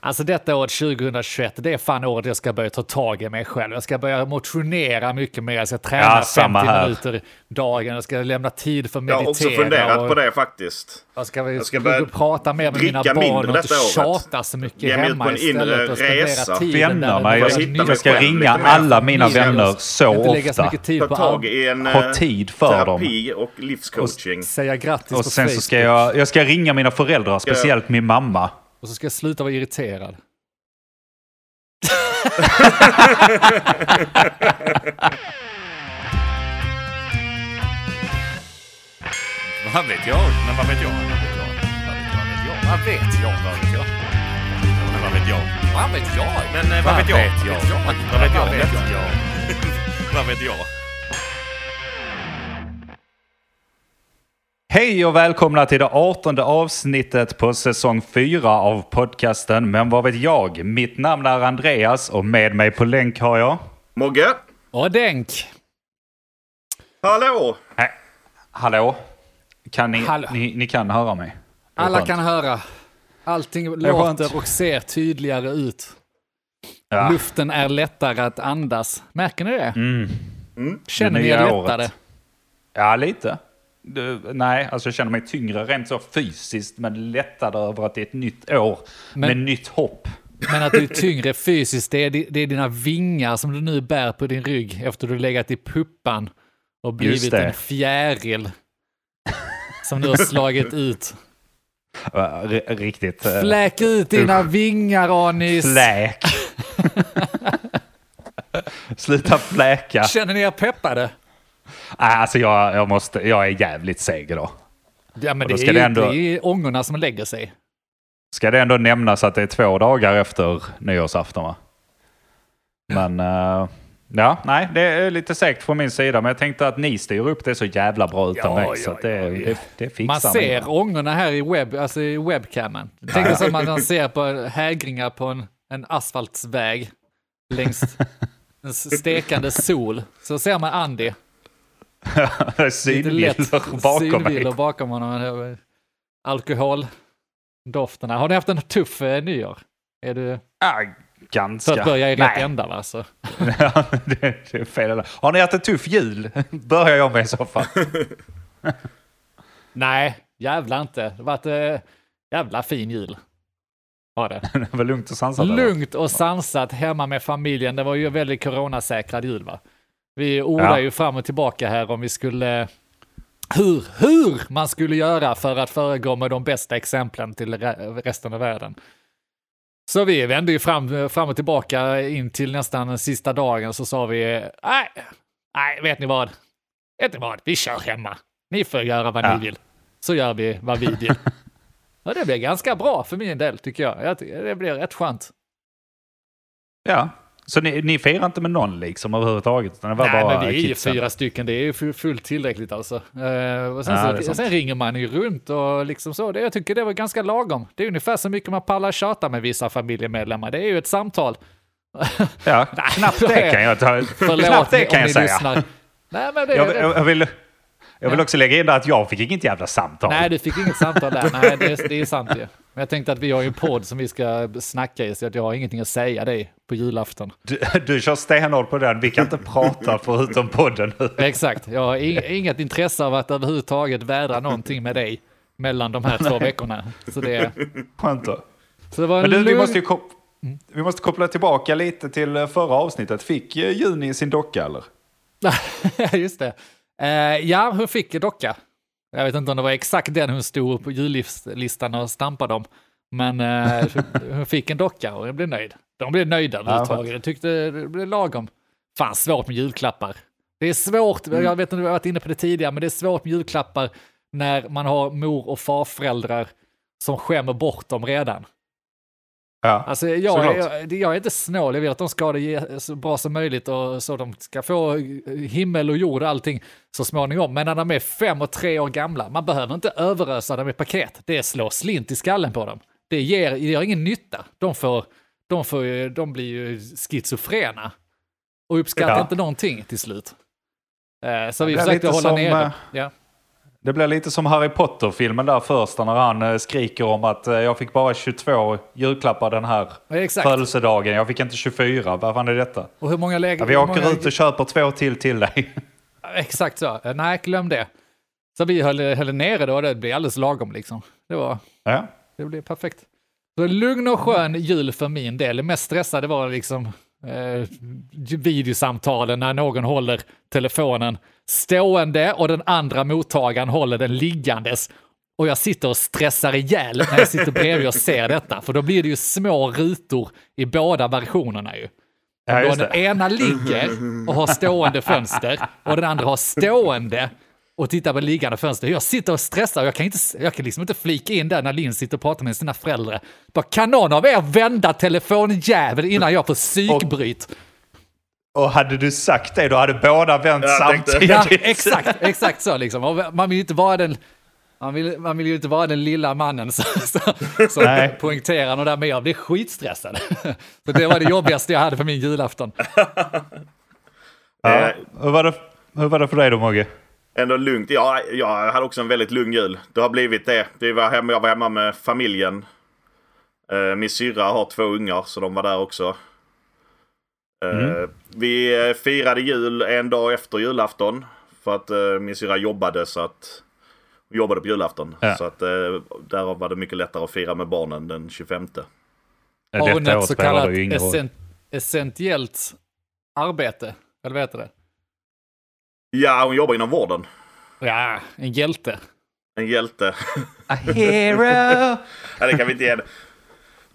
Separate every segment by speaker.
Speaker 1: Alltså detta året 2021, det är fan året jag ska börja ta tag i mig själv. Jag ska börja motionera mycket mer, jag ska träna
Speaker 2: Ja,
Speaker 1: 50
Speaker 2: samma här.
Speaker 1: minuter dagen, jag ska lämna tid för att
Speaker 3: Jag har
Speaker 1: meditera.
Speaker 3: också funderat
Speaker 1: och
Speaker 3: på det faktiskt.
Speaker 1: Jag ska, jag
Speaker 3: ska börja
Speaker 1: prata mer med mina barn och inte tjata så mycket
Speaker 3: Ge mig ut
Speaker 1: hemma
Speaker 3: på en
Speaker 1: istället.
Speaker 3: inre
Speaker 1: och
Speaker 3: resa.
Speaker 2: Vännerna,
Speaker 1: med
Speaker 2: jag,
Speaker 3: mig
Speaker 2: jag ska ringa alla mina vänner så
Speaker 1: lägga så
Speaker 2: ofta.
Speaker 1: mycket tid
Speaker 3: Ta
Speaker 1: på
Speaker 3: tag i en
Speaker 2: Ha
Speaker 3: eh,
Speaker 2: tid för dem.
Speaker 3: terapi och livscoaching.
Speaker 1: säga grattis
Speaker 2: Och
Speaker 1: på
Speaker 2: sen så
Speaker 1: Facebook.
Speaker 2: ska jag, jag ska ringa mina föräldrar, speciellt min mamma.
Speaker 1: Och så ska jag sluta vara irriterad.
Speaker 4: Vad vet jag? Men vad vet jag? Vad vet jag? Vad vet jag? Vad vet jag? Vad vet jag? Men vad vet jag?
Speaker 1: Vad vet jag?
Speaker 4: Men eh, vad vet jag? Vad vet jag? Vad vet jag? Vad vet jag?
Speaker 2: Hej och välkomna till det 18 avsnittet på säsong 4 av podcasten Men vad vet jag? Mitt namn är Andreas och med mig på länk har jag...
Speaker 3: Mogge,
Speaker 1: Och Denk.
Speaker 3: hallå!
Speaker 2: Nej. Hallå? Kan ni,
Speaker 1: Hallå.
Speaker 2: ni, ni kan höra mig?
Speaker 1: Alla
Speaker 2: skönt.
Speaker 1: kan höra. Allting låter och ser tydligare ut.
Speaker 2: Ja.
Speaker 1: Luften är lättare att andas. Märker ni det?
Speaker 2: Mm.
Speaker 1: Känner
Speaker 2: Det
Speaker 1: ni er lättare?
Speaker 2: året. Ja, lite. Du, nej, alltså jag känner mig tyngre rent så fysiskt men lättare över att det är ett nytt år
Speaker 1: Men-
Speaker 2: med nytt hopp.
Speaker 1: Men att du är tyngre fysiskt, det är, det är dina vingar som du nu bär på din rygg efter du legat i puppan och blivit en fjäril. Som du har slagit ut.
Speaker 2: R- Riktigt. eh,
Speaker 1: Fläk ut dina vingar Anis!
Speaker 2: Fläk. Sluta fläka.
Speaker 1: Känner ni er peppade?
Speaker 2: Alltså jag, jag, måste, jag är jävligt seg idag.
Speaker 1: Ja men det är,
Speaker 2: det ändå-
Speaker 1: det är ångorna som lägger sig.
Speaker 2: Ska det ändå nämnas att det är två dagar efter nyårsafton va? Men eh, ja, nej, det är lite segt från min sida. Men jag tänkte att ni styr upp det så jävla bra utan
Speaker 1: Ja,
Speaker 2: mig.
Speaker 1: ja,
Speaker 2: så det,
Speaker 1: ja, ja.
Speaker 2: det, det fixar
Speaker 1: Man ser ångorna här i, webb, alltså i webcamen. Tänk dig som att man ser på hägringar på en, en asfaltsväg längs en stekande sol. Så ser man Andy.
Speaker 2: Synvillor bakom
Speaker 1: synvillor
Speaker 2: mig.
Speaker 1: bakom honom. Alkoholdofterna. Har ni haft en tuff eh, nyår? Är du
Speaker 2: Ja,
Speaker 1: för
Speaker 2: ganska.
Speaker 1: att börja i rätt
Speaker 2: Nej.
Speaker 1: ända va? Så.
Speaker 2: Ja, det, är fel. Har ni haft en tuff jul? Börjar jag med i så fall.
Speaker 1: Nej, jävla inte. Det har varit eh, jävla fin jul. Var det.
Speaker 2: Det var lugnt och sansat.
Speaker 1: Lugnt och sansat hemma med familjen. Det var ju väldigt coronasäkrad jul va? Vi ordade
Speaker 2: Ja.
Speaker 1: ju fram och tillbaka här om vi skulle hur, hur man skulle göra för att föregå med de bästa exemplen till re- resten av världen. Så vi vände ju fram, fram och tillbaka in till nästan den sista dagen så sa vi nej, nej, vet ni vad? Vet ni vad? Vi kör hemma. Ni får göra vad
Speaker 2: Ja.
Speaker 1: ni vill. Så gör vi vad vi vill. Och det blev ganska bra för min del tycker jag. det blev rätt skönt.
Speaker 2: Ja. Så ni, ni firar inte med någon liksom överhuvudtaget? Utan det var
Speaker 1: Nej,
Speaker 2: bara
Speaker 1: men vi är ju fyra stycken. Det är ju fu- fullt tillräckligt alltså. Eh, och sen,
Speaker 2: Ja,
Speaker 1: så, sen ringer man ju runt och liksom så. Det, jag tycker det var ganska lagom. Det är ungefär så mycket man pallar tjata med vissa familjemedlemmar. Det är ju ett samtal.
Speaker 2: Ja, knappt det kan jag ta.
Speaker 1: Förlåt
Speaker 2: knappt det
Speaker 1: om
Speaker 2: kan jag
Speaker 1: ni
Speaker 2: säga.
Speaker 1: lyssnar. Nej, men det,
Speaker 2: Jag, jag, jag vill, jag vill också lägga in att jag fick inget jävla samtal.
Speaker 1: Nej, du fick inget samtal där. Nej, det, är- det är sant ju. Men jag tänkte att vi har ju en podd som vi ska snacka i, så att jag har ingenting att säga dig på julafton.
Speaker 2: Du, du kör stenhårt på den. Vi kan inte prata förutom podden nu.
Speaker 1: Exakt, jag har ing- inget intresse av att överhuvudtaget vädra någonting med dig mellan de här två veckorna. Så det,
Speaker 2: Skönt då. Men du, vi måste ju kop- vi måste koppla tillbaka lite till eh, förra avsnittet. Fick eh, Juni sin docka eller?
Speaker 1: Just det. Eh, ja, hon fick en docka. Jag vet inte om det var exakt den hon stod på jullistan och stampade om. Men eh, hon fick en docka och jag blev nöjd. De blev nöjda överhuvudtaget. Jag tyckte det blev lagom. Fan svårt med julklappar. Det är svårt,
Speaker 2: Mm.
Speaker 1: jag vet inte om jag har varit inne på det tidigare, men det är svårt med julklappar när man har mor och farföräldrar som skämmer bort dem redan.
Speaker 2: Ja.
Speaker 1: Alltså jag, jag, jag är inte snål, jag vill att de ska ha det så bra som möjligt och så de ska få himmel och jord och allting så småningom. Men när de är fem och tre år gamla, man behöver inte överösa dem med paket. Det slår slint i skallen på dem. Det, ger, det gör ingen nytta. De, får, de, får, de blir ju schizofrena och uppskattar
Speaker 2: Ja.
Speaker 1: inte någonting till slut. Eh, Så vi
Speaker 2: Det
Speaker 1: försökte hålla
Speaker 2: som,
Speaker 1: nere.
Speaker 2: eh,
Speaker 1: Ja.
Speaker 2: Det blir lite som Harry Potter-filmen där första när han eh, skriker om att eh, jag fick bara 22 julklappar den här
Speaker 1: Ja,
Speaker 2: födelsedagen. Jag fick inte 24. Vad fan är detta?
Speaker 1: Och hur många lägen...
Speaker 2: Ja, vi åker ut och köper två till till dig.
Speaker 1: Exakt så. Nej, glöm det. Så vi höll, höll nere då, det blev alldeles lagom liksom. Det var...
Speaker 2: ja.
Speaker 1: Det blev perfekt. Så lugn och skön jul för min del. Det mest stressade var liksom eh, videosamtalen när någon håller telefonen stående och den andra mottagaren håller den liggandes. Och jag sitter och stressar ihjäl när jag sitter bredvid och ser detta, för då blir det ju små rutor i båda versionerna ju.
Speaker 2: Ja,
Speaker 1: Då den ena ligger och har stående fönster och den andra har stående och tittar på liggande fönster. Jag sitter och stressar och jag kan, inte, jag kan liksom inte flika in där när Linn sitter och pratar med sina föräldrar. Bara, kan någon av er vända telefonjäveln innan jag får psykbryt?
Speaker 2: Och hade du sagt det, då hade båda vänt
Speaker 3: Jag
Speaker 2: samtidigt.
Speaker 1: Ja, exakt, exakt så liksom. Och man vill ju inte vara den... Man vill, man vill ju inte vara den lilla mannen som, som, som
Speaker 2: Nej.
Speaker 1: poängterar och där med jag blir skitstressad. Så det var det jobbigaste jag hade för min julafton.
Speaker 2: Ja.
Speaker 3: Eh,
Speaker 2: Hur, var det, hur var det för dig då Mogge?
Speaker 3: Ändå lugnt. Ja, jag hade också en väldigt lugn jul. Det har blivit det. Vi var hemma, jag var hemma med familjen. Eh, min syrra har två ungar, så de var där också. Eh, Vi firade jul en dag efter julafton. För att eh, min syrra jobbade så att jobbade på julafton.
Speaker 2: Ja.
Speaker 3: Så att eh, därav var det mycket lättare att fira med barnen den 25.
Speaker 1: Har hon ett så kallat
Speaker 2: det ju ingen roll.
Speaker 1: essen, essentiellt arbete? Eller vad heter det?
Speaker 3: Ja, hon jobbar inom vården.
Speaker 1: Ja, en hjälte.
Speaker 3: En hjälte.
Speaker 2: A hero!
Speaker 3: Ja, det kan vi inte ge.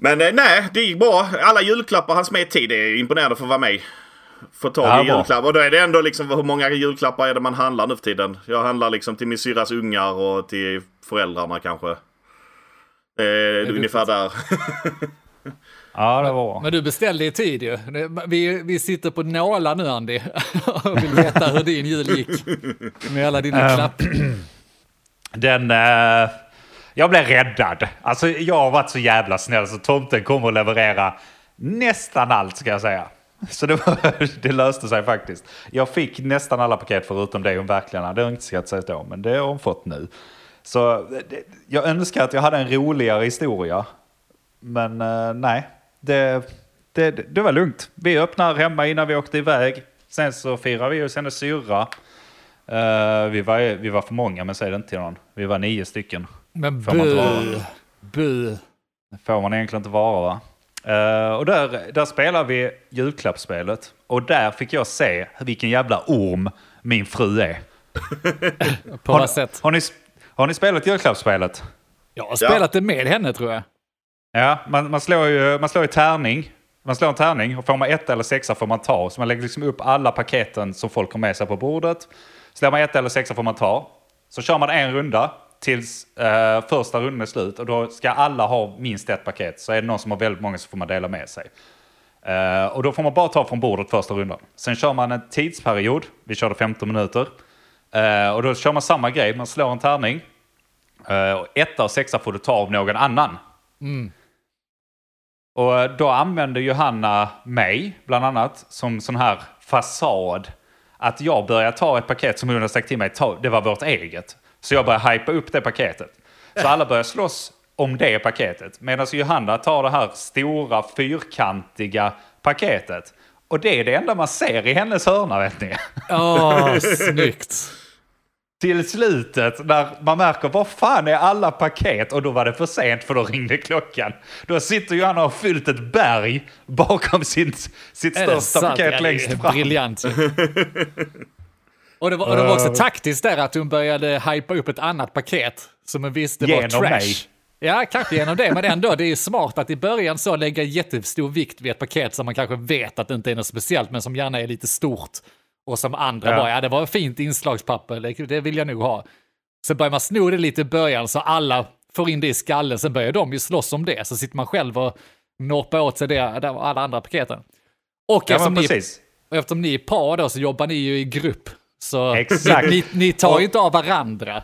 Speaker 3: Men eh, nej, det gick bra. Alla julklappar han smet tid. Det är imponerande för att vara mig. Få tag
Speaker 2: Ja,
Speaker 3: i julklappar. Och då är det ändå liksom hur många julklappar är det man handlar nu för tiden? Jag handlar liksom till min syrras ungar och till föräldrarna kanske. Eh, det är ungefär där.
Speaker 2: Ja, det var bra.
Speaker 1: Men du beställde i tid ju. Vi, vi sitter på nålar nu Andy och vill veta hur din jul gick. Med alla dina
Speaker 2: Ehm,
Speaker 1: klapp.
Speaker 2: Den... eh, jag blev räddad. Alltså jag har varit så jävla snäll så tomten kommer att leverera nästan allt ska jag säga. Så det, var, det löste sig faktiskt. Jag fick nästan alla paket förutom det hon verkligen hade önskat sig då. Men det har hon fått nu. Så det, jag önskar att jag hade en roligare historia. Men eh, nej, det, det, det var lugnt. Vi öppnar hemma innan vi åkte iväg. Sen så firar vi hos hennes syrra. Uh, vi, var, vi var för många, men säg det inte till någon. Vi var nio stycken.
Speaker 1: Men
Speaker 2: får man inte
Speaker 1: bu, bu.
Speaker 2: Det får man egentligen inte vara va? Eh, och där, där spelar vi julklappsspelet. Och där fick jag se vilken jävla orm min fru är.
Speaker 1: På
Speaker 2: Har,
Speaker 1: vad sätt?
Speaker 2: har, ni, har ni spelat julklappsspelet?
Speaker 1: Jag har spelat det med henne tror jag.
Speaker 2: Ja, man, man, slår ju, man slår ju tärning. Man slår en tärning och får man ett eller sexa får man ta. Så man lägger liksom upp alla paketen som folk har med sig på bordet. Slår man ett eller sexa får man ta. Så kör man en runda tills eh, första rundan är slut. Och då ska alla ha minst ett paket. Så är det någon som har väldigt många så får man dela med sig. Eh, och då får man bara ta från bordet första rundan. Sen kör man en tidsperiod. Vi körde 15 minuter. Eh, och då kör man samma grej. Man slår en tärning. Eh, och etta och sexa får du ta av någon annan. Och eh, då använde Johanna mig, bland annat, som sån här fasad. Att jag började ta ett paket som hon hade sagt till mig, ta, det var vårt eget. Så jag började hypa upp det paketet. Så alla började slåss om det paketet. Medan Johanna tar det här stora fyrkantiga paketet. Och det är det enda man ser i hennes hörna, vet ni.
Speaker 1: Åh, snyggt.
Speaker 2: Till slutet, när man märker vad fan är alla paket? Och då var det för sent för då ringde klockan. Då sitter Johanna och fyllt ett berg bakom sitt, sitt största?
Speaker 1: Ja,
Speaker 2: paket längst fram.
Speaker 1: Briljant. Och det, var, och det var också taktiskt där att hon började hypa upp ett annat paket som hon visste var trash.
Speaker 2: mig.
Speaker 1: Ja, kanske genom det, men ändå, det är ju smart att i början så lägga jättestor vikt vid ett paket som man kanske vet att det inte är något speciellt, men som gärna är lite stort. Och som andra
Speaker 2: Ja.
Speaker 1: bara, ja det var fint inslagspapper, det- det vill jag nog ha. Sen börjar man sno det lite i början så alla får in det i skallen, sen börjar de ju slåss om det, så sitter man själv och norpar åt sig det, alla andra paketen. Och
Speaker 2: Ja,
Speaker 1: eftersom ni och eftersom ni är par då så jobbar ni ju i grupp. Så
Speaker 2: Exakt.
Speaker 1: Ni, ni, tar ju inte av varandra.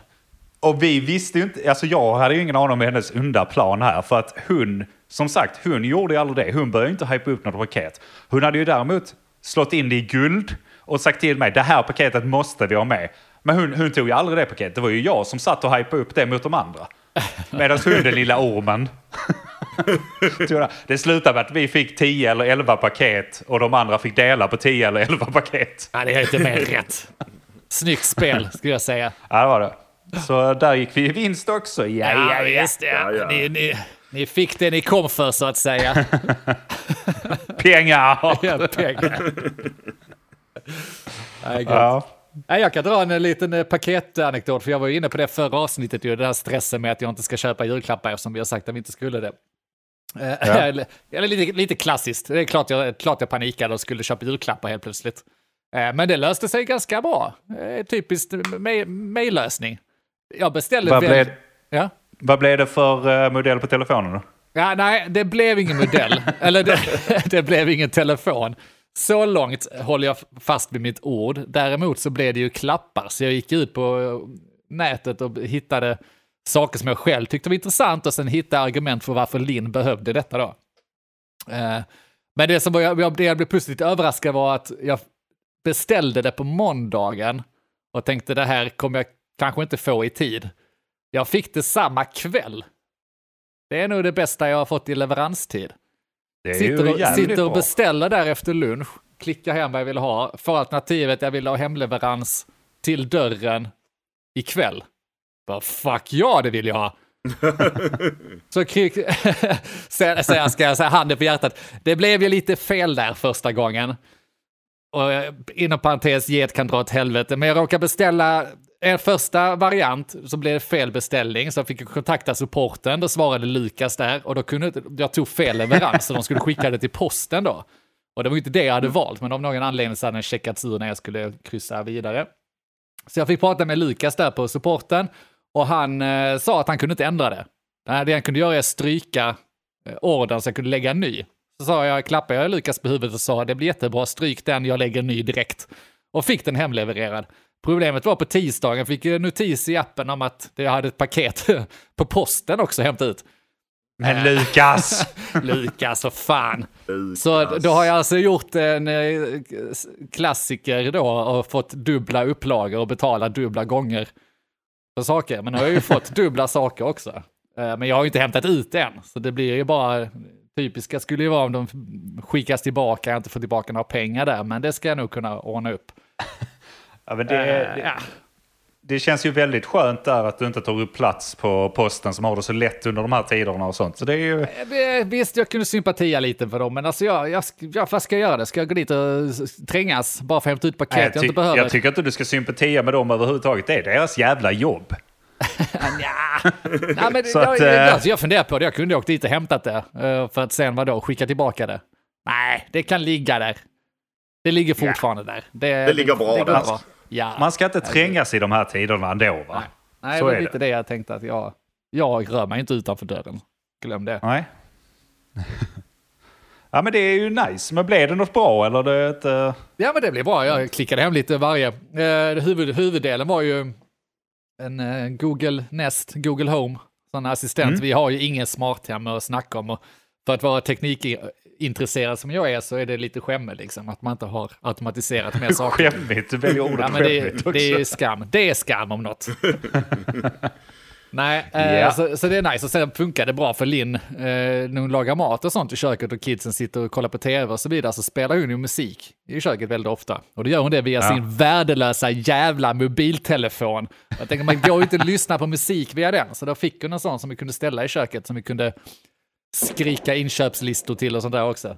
Speaker 2: Och vi visste ju inte, alltså jag hade ju ingen aning om hennes underplan här. För att hon, som sagt, hon gjorde ju aldrig det. Hon började ju inte hypa upp något paket. Hon hade ju däremot slått in det i guld och sagt till mig, det här paketet måste vi ha med. Men hon, hon tog ju aldrig det paketet. Det var ju jag som satt och hypade upp det mot de andra. Medan hon, den lilla ormen, det. slutade med att vi fick 10 eller 11 paket och de andra fick dela på 10 eller 11 paket.
Speaker 1: Ja, det är inte mer rätt. Snyggt spel, skulle jag säga.
Speaker 2: Ja, det var det. Så där gick vi i vinst också. Ja, ja, ja.
Speaker 1: visst. Ja.
Speaker 3: Ja, ja.
Speaker 1: Ni, ni, ni fick det ni kom för, så att säga.
Speaker 2: Pengar!
Speaker 1: Ja, pengar. Nej, gott.
Speaker 2: Ja.
Speaker 1: Jag kan dra en liten eh, paketanekdot, för jag var inne på det förra avsnittet, ju, den här stressen med att jag inte ska köpa julklappar eftersom vi har sagt att vi inte skulle det. Eh, Eller, eller lite, lite klassiskt, det är klart jag, klart jag panikade och skulle köpa julklappar helt plötsligt. Eh, Men det löste sig ganska bra. Eh, Typiskt mejllösning. Jag beställde...
Speaker 2: Vad, blev,
Speaker 1: Ja?
Speaker 2: vad blev det för eh, modell på telefonen då?
Speaker 1: Ja, nej, det blev ingen modell. Eller det, det blev ingen telefon. Så långt håller jag fast vid mitt ord. Däremot så blev det ju klappar, så jag gick ut på eh, nätet och hittade saker som jag själv tyckte var intressant och sen hittade argument för varför Linn behövde detta då. Eh, men det som var, jag, det jag blev plötsligt överraskad var att jag beställde det på måndagen och tänkte det här kommer jag kanske inte få i tid. Jag fick det samma kväll. Det är nog det bästa jag har fått i leveranstid. Sitter och, sitter och beställer där efter lunch, klickar hem vad jag vill ha, får alternativet jag vill ha hemleverans till dörren ikväll. Bara fuck ja, det vill jag ha. Så krig... sen, sen ska jag säga handen på hjärtat, det blev ju lite fel där första gången. Och eh, inom parentes, get kan dra åt helvete, men jag råkade beställa en första variant så blev det fel beställning, så jag fick kontakta supporten, då svarade Lukas där och då kunde jag tog fel leverans så de skulle skicka det till posten då. Och det var inte det jag hade valt, men av någon anledning så hade den checkats ur när jag skulle kryssa vidare. Så jag fick prata med Lukas där på supporten och han eh, sa att han kunde inte ändra det. Det han kunde göra är att stryka eh, ordern så jag kunde lägga en ny. Så sa jag, klappade jag Lukas på huvudet och sa det blir jättebra, stryk den, jag lägger en ny direkt. Och fick den hemlevererad. Problemet var på tisdagen, fick jag notis i appen om att jag hade ett paket på posten också hämtat ut.
Speaker 2: Men Lukas!
Speaker 1: Lukas, och fan. Så då har jag alltså gjort en eh, klassiker då och fått dubbla upplagor och betala dubbla gånger för saker. Men nu har jag ju fått dubbla saker också. Eh, Men jag har ju inte hämtat ut än, så det blir ju bara typiska skulle ju vara om de skickas tillbaka, jag inte får tillbaka några pengar där, men det ska jag nog kunna ordna upp.
Speaker 2: Ja, men det,
Speaker 1: Eh,
Speaker 2: det,
Speaker 1: ja.
Speaker 2: det känns ju väldigt skönt där att du inte tar upp plats på posten som har det så lätt under de här tiderna och sånt. Så det är ju...
Speaker 1: Eh, Visst, jag kunde sympatia lite för dem, men alltså jag, jag, sk- ja, vad ska jag göra? Det? Ska jag gå dit och trängas bara för att hämta ut paket
Speaker 2: Nej,
Speaker 1: jag,
Speaker 2: jag,
Speaker 1: inte behöver?
Speaker 2: jag tycker inte du ska sympatia med dem överhuvudtaget. Det är deras jävla jobb.
Speaker 1: Nja. Nej, men
Speaker 2: Så
Speaker 1: jag,
Speaker 2: att,
Speaker 1: jag,
Speaker 2: eh,
Speaker 1: alltså jag funderar på det, jag kunde åkt dit och hämtat det eh, för att sen vadå, skicka tillbaka det. Nej, det kan ligga där. Det ligger fortfarande där. Det,
Speaker 3: Det ligger bra
Speaker 1: det, går
Speaker 3: där.
Speaker 1: bra. Ja.
Speaker 2: Man ska inte trängas i de här tiderna ändå va?
Speaker 1: Nej,
Speaker 2: så
Speaker 1: det var
Speaker 2: är
Speaker 1: lite
Speaker 2: det.
Speaker 1: det jag tänkte att jag, jag rör mig inte utanför dörren. Glöm det.
Speaker 2: Nej. ja men det är ju nice. Men blev det något bra eller? Det inte...
Speaker 1: Ja, men det blev bra. Jag klickade hem lite varje. Eh, huvud, huvuddelen var ju en eh, Google Nest, Google Home, sån assistent.
Speaker 2: Mm.
Speaker 1: Vi har ju ingen smarthem att snacka om. Och för att vara teknikintresserad som jag är så är det lite skämme liksom, att man inte har automatiserat mer saker.
Speaker 2: Skämmigt. Du väljer ordet
Speaker 1: Ja, men det,
Speaker 2: skämmigt också.
Speaker 1: det är skam. Det är skam om något. Nej, eh,
Speaker 2: Ja.
Speaker 1: så, så det är nice. Och sen funkar det bra för Linn eh, när hon lagar mat och sånt i köket och kidsen sitter och kollar på tv och så vidare så spelar hon ju musik i köket väldigt ofta. Och då gör hon det via
Speaker 2: Ja.
Speaker 1: sin värdelösa jävla mobiltelefon. Jag tänker man går ju inte att lyssna på musik via den, så då fick hon en sån som vi kunde ställa i köket som vi kunde skrika inköpslistor till och sånt där också.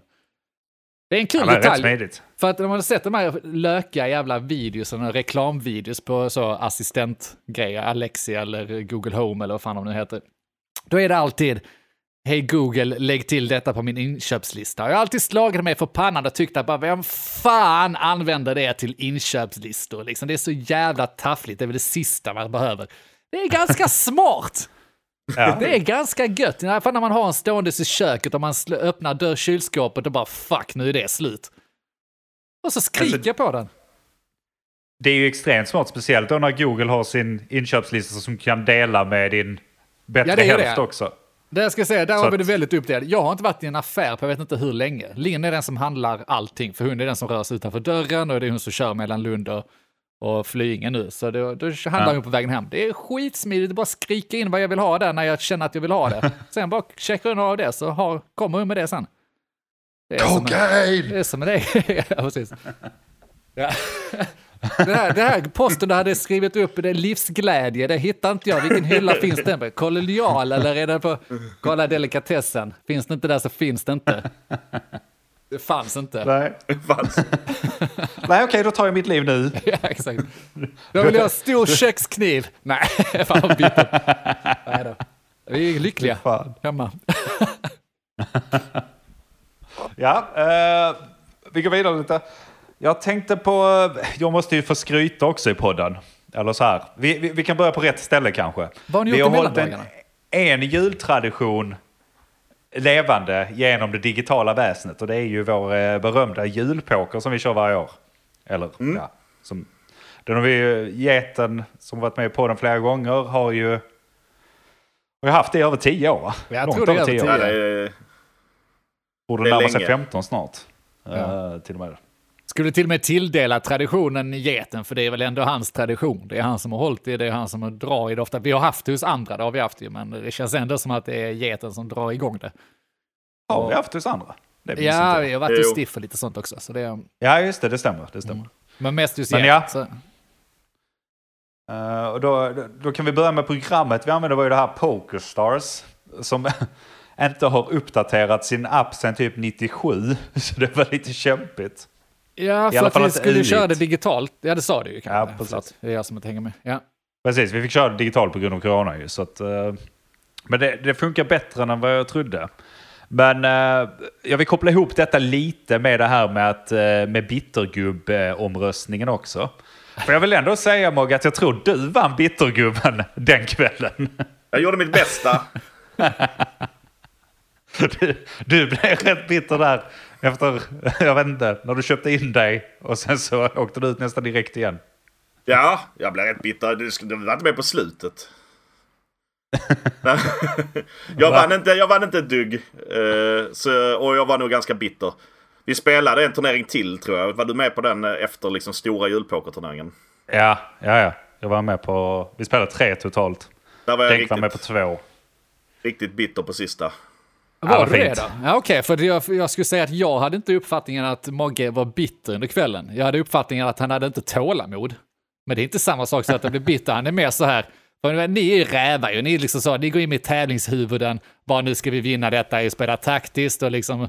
Speaker 1: Det är en kul
Speaker 2: Ja,
Speaker 1: detalj. För att när man har sett de här lökiga jävla videos, och reklamvideos på så assistentgrejer, Alexia eller Google Home eller vad fan de nu heter. Då är det alltid, hej Google, lägg till detta på min inköpslista. Jag har alltid slagit mig för pannan och tyckt att bara, vem fan använder det till inköpslistor? Liksom, det är så jävla taffligt, det är väl det sista man behöver. Det är ganska smart.
Speaker 2: Ja.
Speaker 1: Det är ganska gött, i alla fall när man har en ståendes i köket och man öppnar dörr kylskåpet och bara fuck, nu är det slut. Och så skriker
Speaker 2: Alltså-
Speaker 1: jag på den.
Speaker 2: Det är ju extremt smart, speciellt då när Google har sin inköpslista som kan dela med din bättre
Speaker 1: Ja, det
Speaker 2: hälft
Speaker 1: det.
Speaker 2: också.
Speaker 1: Det jag ska säga, där
Speaker 2: Så
Speaker 1: har vi det väldigt uppdelat. Jag har inte varit i en affär på jag vet inte hur länge. Linn är den som handlar allting, för hon är den som rör sig utanför dörren och det är hon som kör mellan Lund och, och Flyinge nu. Så då, då handlar jag på vägen hem. Det är skitsmidigt, är bara skrika in vad jag vill ha där när jag känner att jag vill ha det. Sen bara checkar jag av det så har, kommer jag med det sen. Det är det är som med dig. ja, precis. Ja. Det här, det här posten du hade skrivit upp, det är livsglädje, det hittar inte jag. Vilken hylla finns den på? Kolonial eller är det på Kolla delikatessen? Finns det inte där så finns det inte. Det fanns inte.
Speaker 2: Nej,
Speaker 3: Fanns.
Speaker 2: Nej okej, då tar jag mitt liv nu.
Speaker 1: Ja, exakt. Då vill jag ha stor kökskniv. Nej, fan vad bittert. Nej då. Vi är lyckliga
Speaker 2: Fan.
Speaker 1: hemma.
Speaker 2: Ja, eh, vi går vidare lite. Jag tänkte på, jag måste ju få skryta också i podden. Eller så här, vi, vi, vi kan börja på rätt ställe kanske.
Speaker 1: Vad har ni
Speaker 2: vi
Speaker 1: gjort
Speaker 2: har
Speaker 1: i
Speaker 2: hållit en, en jultradition levande genom det digitala väsendet och det är ju vår eh, berömda julpoker som vi kör varje år. Eller ja, som, den har vi ju, geten som varit med i podden flera gånger har ju vi har haft det i över tio år va?
Speaker 1: Jag
Speaker 2: Långt
Speaker 1: tror det är
Speaker 2: över
Speaker 3: Ja,
Speaker 1: tio.
Speaker 3: det är,
Speaker 2: Borde närma sig
Speaker 3: länge.
Speaker 2: 15 snart.
Speaker 1: Ja.
Speaker 2: Eh, till och med.
Speaker 1: Skulle till och med tilldela traditionen geten, för det är väl ändå hans tradition. Det är han som har hållit i det, det är han som har drar i det ofta. Vi har haft det hos andra, det har vi haft ju, men det känns ändå som att det är geten som drar igång det.
Speaker 2: Har vi haft hos andra? Det
Speaker 1: Ja,
Speaker 2: inte
Speaker 1: vi
Speaker 2: jag.
Speaker 1: har varit i
Speaker 3: Jo.
Speaker 1: stiff och lite sånt också. Så det är,
Speaker 2: ja, just det. Det stämmer. Det stämmer.
Speaker 1: men mest
Speaker 2: Men
Speaker 1: geten.
Speaker 2: ja.
Speaker 1: Så,
Speaker 2: Eh, och då, då, då kan vi börja med programmet. Vi använder var ju det här Pokerstars. Som inte har uppdaterat sin app sedan typ 97. Så det var lite kämpigt.
Speaker 1: Ja,
Speaker 2: I
Speaker 1: för
Speaker 2: alla
Speaker 1: att vi skulle köra det digitalt. Ja, det sa du ju kanske.
Speaker 2: Ja, precis.
Speaker 1: Förlåt, det är jag som inte hänger med. Ja.
Speaker 2: Precis, vi fick köra det digitalt på grund av corona ju. Så att, eh, men det, det funkar bättre än vad jag trodde. Men eh, jag vill koppla ihop detta lite med det här med, att, eh, med bittergubb-omröstningen också. För jag vill ändå säga Mogge att jag tror du vann bittergubben den kvällen.
Speaker 3: jag gjorde mitt bästa.
Speaker 2: Du, du blev rätt bitter där efter, jag vet inte, när du köpte in dig och sen så åkte du ut nästan direkt igen.
Speaker 3: Ja, jag blev rätt bitter. Du var inte med på slutet. jag, vann inte, jag vann inte ett dugg. eh, så, och jag var nog ganska bitter. Vi spelade en turnering till tror jag. Var du med på den eh, efter liksom stora julpokerturneringen?
Speaker 2: Ja, ja, ja. Jag var med på, vi spelade tre totalt.
Speaker 3: Där var jag
Speaker 2: Denk var med på
Speaker 3: riktigt,
Speaker 2: två.
Speaker 3: riktigt bitter på sista.
Speaker 1: Var du det då? Ja, Okej, för jag, jag skulle säga att jag hade inte uppfattningen att Mogge var bitter under kvällen. Jag hade uppfattningen att han hade inte tålamod. Men det är inte samma sak som att jag blir bitter. Han är mer så här, för ni är ju rävar ju. Ni, är liksom så, ni går in med tävlingshuvuden. Bara nu ska vi vinna detta, spela taktiskt och liksom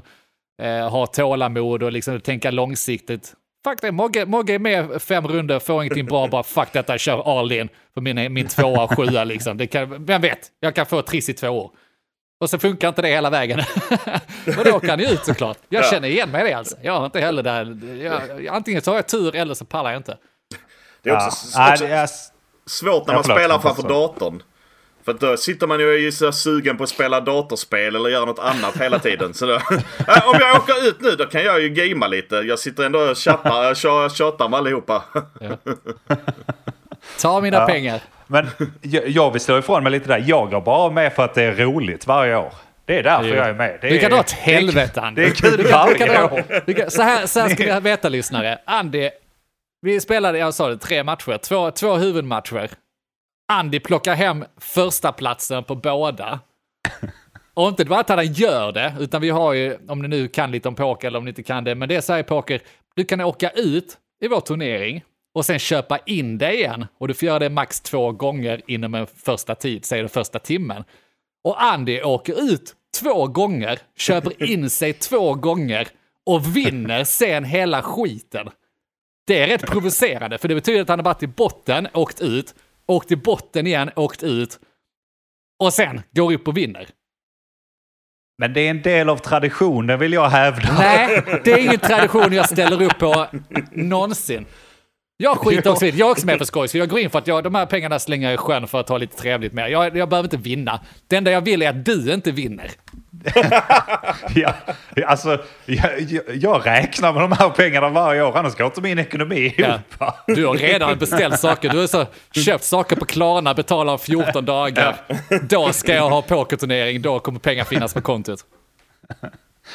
Speaker 1: eh, ha tålamod och liksom tänka långsiktigt. Fuck det, Mogge, Mogge är med fem runder, får ingenting bra, bara fuck detta, kör all in för min, min tvåa och sjua liksom. Det kan, vem vet, jag kan få triss i två år. Och så funkar inte det hela vägen. och då åker han ju ut såklart. Jag
Speaker 3: Ja.
Speaker 1: känner igen mig i det alltså. Jag har inte heller där. Jag, antingen så har jag tur eller så pallar jag inte.
Speaker 3: Det är
Speaker 2: Ja.
Speaker 3: också,
Speaker 2: Ja,
Speaker 3: också
Speaker 2: det är,
Speaker 3: svårt när
Speaker 2: Ja,
Speaker 3: man
Speaker 2: förlåt,
Speaker 3: spelar framför datorn. För då sitter man ju och är så sugen på att spela datorspel eller göra något annat hela tiden. Så då, Äh, om jag åker ut nu då kan jag ju gamea lite. Jag sitter ändå och chattar, jag tjatar med allihopa.
Speaker 1: Ta mina
Speaker 2: Ja.
Speaker 1: pengar.
Speaker 2: Men jag, jag vill slå ifrån mig lite där. Jag går bara med för att det är roligt varje år. Det är därför jag är med. Det
Speaker 1: Du kan dra åt helvete Andy.
Speaker 2: det är kul
Speaker 1: Du kan- du
Speaker 2: varje
Speaker 1: dra-
Speaker 2: år.
Speaker 1: du kan- Så här, så här ska ni veta lyssnare. Andy, vi spelade, jag sa det, tre matcher. Två, två huvudmatcher. Andy plockar hem första platsen på båda. Och inte bara att han gör det, utan vi har ju, om ni nu kan lite om poker eller om ni inte kan det, men det är så här i poker, du kan åka ut i vår turnering och sen köpa in det igen. Och du får göra det max två gånger inom en första tid, säg den första timmen. Och Andy åker ut två gånger, köper in sig två gånger och vinner sen hela skiten. Det är rätt provocerande, för det betyder att han har varit i botten, åkt ut, åkt i botten igen, åkt ut och sen går upp och vinner.
Speaker 2: Men det är en del av traditionen vill jag hävda.
Speaker 1: Nej, det är ingen tradition jag ställer upp på någonsin. Jag skiter också i det. Jag är också med för skoj, så jag går in för att jag, de här pengarna slänger jag i sjön för att ha lite trevligt med. Jag, jag behöver inte vinna. Det enda jag vill är att du inte vinner.
Speaker 2: Ja, alltså, jag, jag, räknar med de här pengarna varje år, annars går inte min ekonomi
Speaker 1: Ja.
Speaker 2: ihop. va?
Speaker 1: Du har redan beställt saker. Du har så köpt saker på Klarna, betalar om 14 dagar. Då ska jag ha pokerturnering, då kommer pengar finnas på kontot.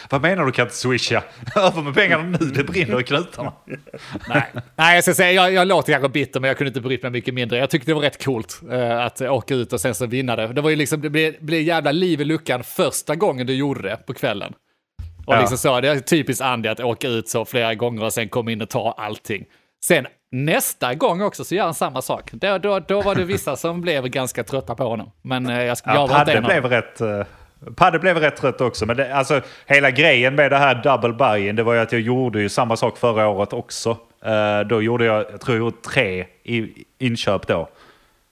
Speaker 2: Vad menar du kan inte swisha? Över med pengarna nu, det brinner i knutarna.
Speaker 1: Nej, Nej jag ska säga, jag, jag låter kanske bitter, men jag kunde inte brytt mig mycket mindre. Jag tyckte det var rätt coolt eh, att åka ut och sen så vinna det. Det var ju liksom, det blev, blev jävla liv i luckan första gången du gjorde det på kvällen. Och
Speaker 2: Ja.
Speaker 1: liksom så, det är typiskt Andy att åka ut så flera gånger och sen komma in och ta allting. Sen nästa gång också så gör han samma sak. Då, då, då var det vissa som blev ganska trötta på honom. Men eh, jag, jag
Speaker 2: Ja,
Speaker 1: var inte en av dem.
Speaker 2: blev rätt... eh, Padde blev rätt trött också, men det, alltså, hela grejen med det här double buy det var ju att jag gjorde ju samma sak förra året också. Eh, då gjorde jag, jag tror jag gjorde tre i, inköp då.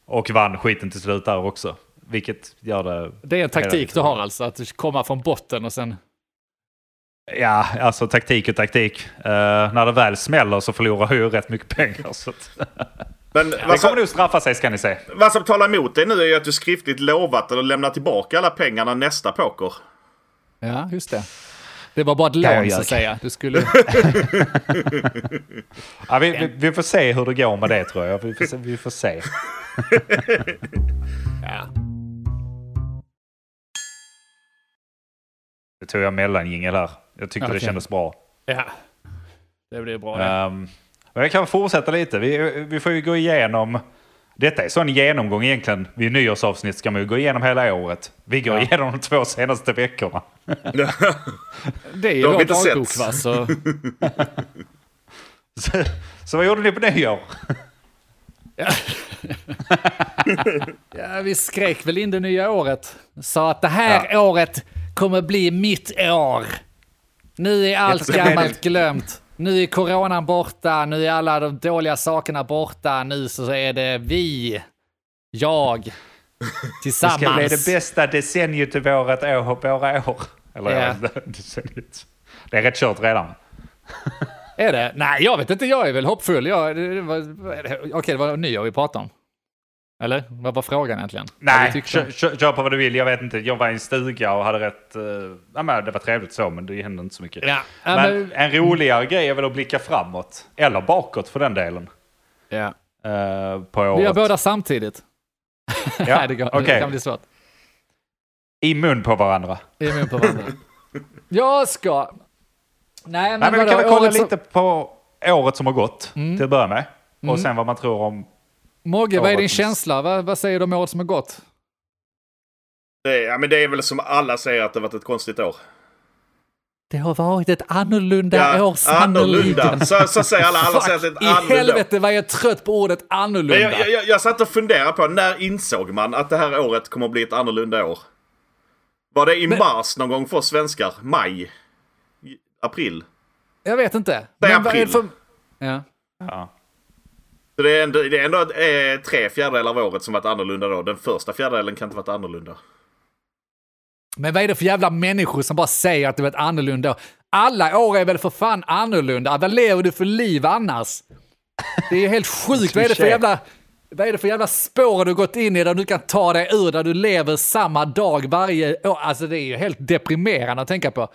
Speaker 2: Och vann skiten till slut där också. Vilket gör det...
Speaker 1: Det är en taktik du har alltså, att komma från botten och sen...
Speaker 2: Ja, alltså taktik och taktik. Eh, när det väl smäller så förlorar jag ju rätt mycket pengar. Så att,
Speaker 3: Men
Speaker 2: det
Speaker 3: vad
Speaker 2: kommer nog straffa sig ska ni se.
Speaker 3: vad som talar emot dig nu är ju att du skriftligt lovat att lämna tillbaka alla pengarna nästa poker.
Speaker 1: Ja, just det. Det var bara ett lån så att säga. Du skulle...
Speaker 2: Ja, vi, vi, vi får se hur det går med det tror jag. Vi får se. Vi får se.
Speaker 1: ja.
Speaker 2: Nu tog jag mellangingel här. Jag tyckte
Speaker 1: Okej.
Speaker 2: det kändes bra.
Speaker 1: ja. Det blir bra det.
Speaker 2: Um, men jag kan fortsätta lite. Vi, vi får ju gå igenom... Detta är sån genomgång egentligen. Vid nyårsavsnitt ska man ju gå igenom hela året. Vi går
Speaker 1: Ja.
Speaker 2: igenom de två senaste veckorna.
Speaker 1: Det är ju vår dagbok va, så...
Speaker 2: Så, så vad gjorde ni på nyår?
Speaker 1: Ja. ja, vi skrek väl in det nya året. Sa att det här året kommer bli mitt år. Nu är allt gammalt glömt. Nu är coronan borta, nu är alla de dåliga sakerna borta. Nu så är det vi, jag,
Speaker 2: Det
Speaker 1: tillsammans.
Speaker 2: ska bli det bästa decenniet i vårat år, våra år. Eller
Speaker 1: ja.
Speaker 2: decenniet. Det är rätt kört redan.
Speaker 1: Är det? Nej, jag vet inte. Jag är väl hoppfull. Jag, det, det det? okej, det var nyår vi pratade om. Eller? Vad var frågan egentligen?
Speaker 2: Nej, kör, kör, kör på vad du vill. Jag vet inte. Jag var i en stuga och hade rätt... Uh, ja, men det var trevligt så, men det hände inte så mycket.
Speaker 1: Ja,
Speaker 2: Men
Speaker 1: men,
Speaker 2: en roligare grej är väl att blicka framåt. Eller bakåt för den delen.
Speaker 1: ja.
Speaker 2: eh, på året.
Speaker 1: Vi gör båda samtidigt.
Speaker 2: Ja,
Speaker 1: Nej, det, går, det
Speaker 2: okej.
Speaker 1: kan bli svårt.
Speaker 2: I mun på varandra.
Speaker 1: Är med på varandra. Jag ska... Nej, men,
Speaker 2: Nej, men vi kan väl kolla
Speaker 1: som-
Speaker 2: lite på året som har gått
Speaker 1: Mm.
Speaker 2: till att börja med.
Speaker 1: Mm.
Speaker 2: Och sen vad man tror om...
Speaker 1: Mogge, vad är din känsla? Vad, vad säger du om året som har gått?
Speaker 3: Det, ja, men det är väl som alla säger att det varit ett konstigt år.
Speaker 1: Det har varit ett annorlunda
Speaker 3: Ja,
Speaker 1: år
Speaker 3: annorlunda. Så, så säger alla. Alla säger att det är ett
Speaker 1: i
Speaker 3: annorlunda år.
Speaker 1: helvete vad jag är trött på ordet
Speaker 3: Men
Speaker 1: annorlunda.
Speaker 3: jag, jag, jag satt och funderade på när insåg man att det här året kommer att bli ett annorlunda år? Var det i
Speaker 1: Men-
Speaker 3: mars någon gång för oss svenskar? Maj? I- April?
Speaker 1: Jag vet inte.
Speaker 3: Det är
Speaker 1: Men
Speaker 3: april.
Speaker 1: för... Ja.
Speaker 2: Ja.
Speaker 3: Så det är ändå, det är ändå eh, tre fjärdedelar av året som varit annorlunda då. Den första fjärdedelen kan inte varit annorlunda.
Speaker 1: Men vad är det för jävla människor som bara säger att det var ett annorlunda? Alla år är väl för fan annorlunda? Vad lever du för liv annars? Det är ju helt sjukt. Vad är det för jävla... Vad är det för jävla spår du gått in i där du kan ta dig ur, där du lever samma dag varje år? Alltså det är ju helt deprimerande att tänka på.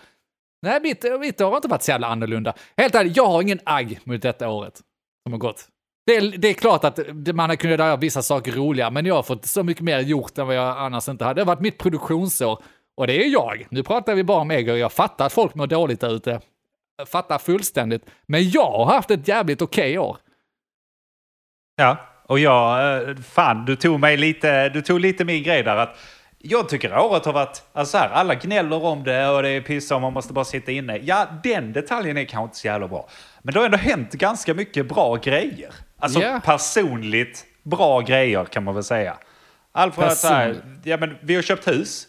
Speaker 1: Nej, mitt, mitt år har inte varit så jävla annorlunda. Helt ärligt, jag har ingen agg mot detta året som har gått. Det är, det är klart att man har kunnat göra vissa saker roliga, men jag har fått så mycket mer gjort än vad jag annars inte hade. Det har varit mitt produktionsår och det är jag. Nu pratar vi bara om ägg och jag fattar att folk mår dåligt där ute. Jag fattar fullständigt. Men jag har haft ett jävligt okej år.
Speaker 2: Ja, och jag... Eh, fan, du tog mig lite... Du tog lite min grej där att... Jag tycker året har varit... Alltså här, alla gnäller om det och det är piss och man måste bara sitta inne. Ja, den detaljen är kanske inte så jävla bra. Men det har ändå hänt ganska mycket bra grejer. Alltså
Speaker 1: Ja.
Speaker 2: personligt bra grejer kan man väl säga. Allt från att så här,
Speaker 1: Personligt.
Speaker 2: ja men vi har köpt hus.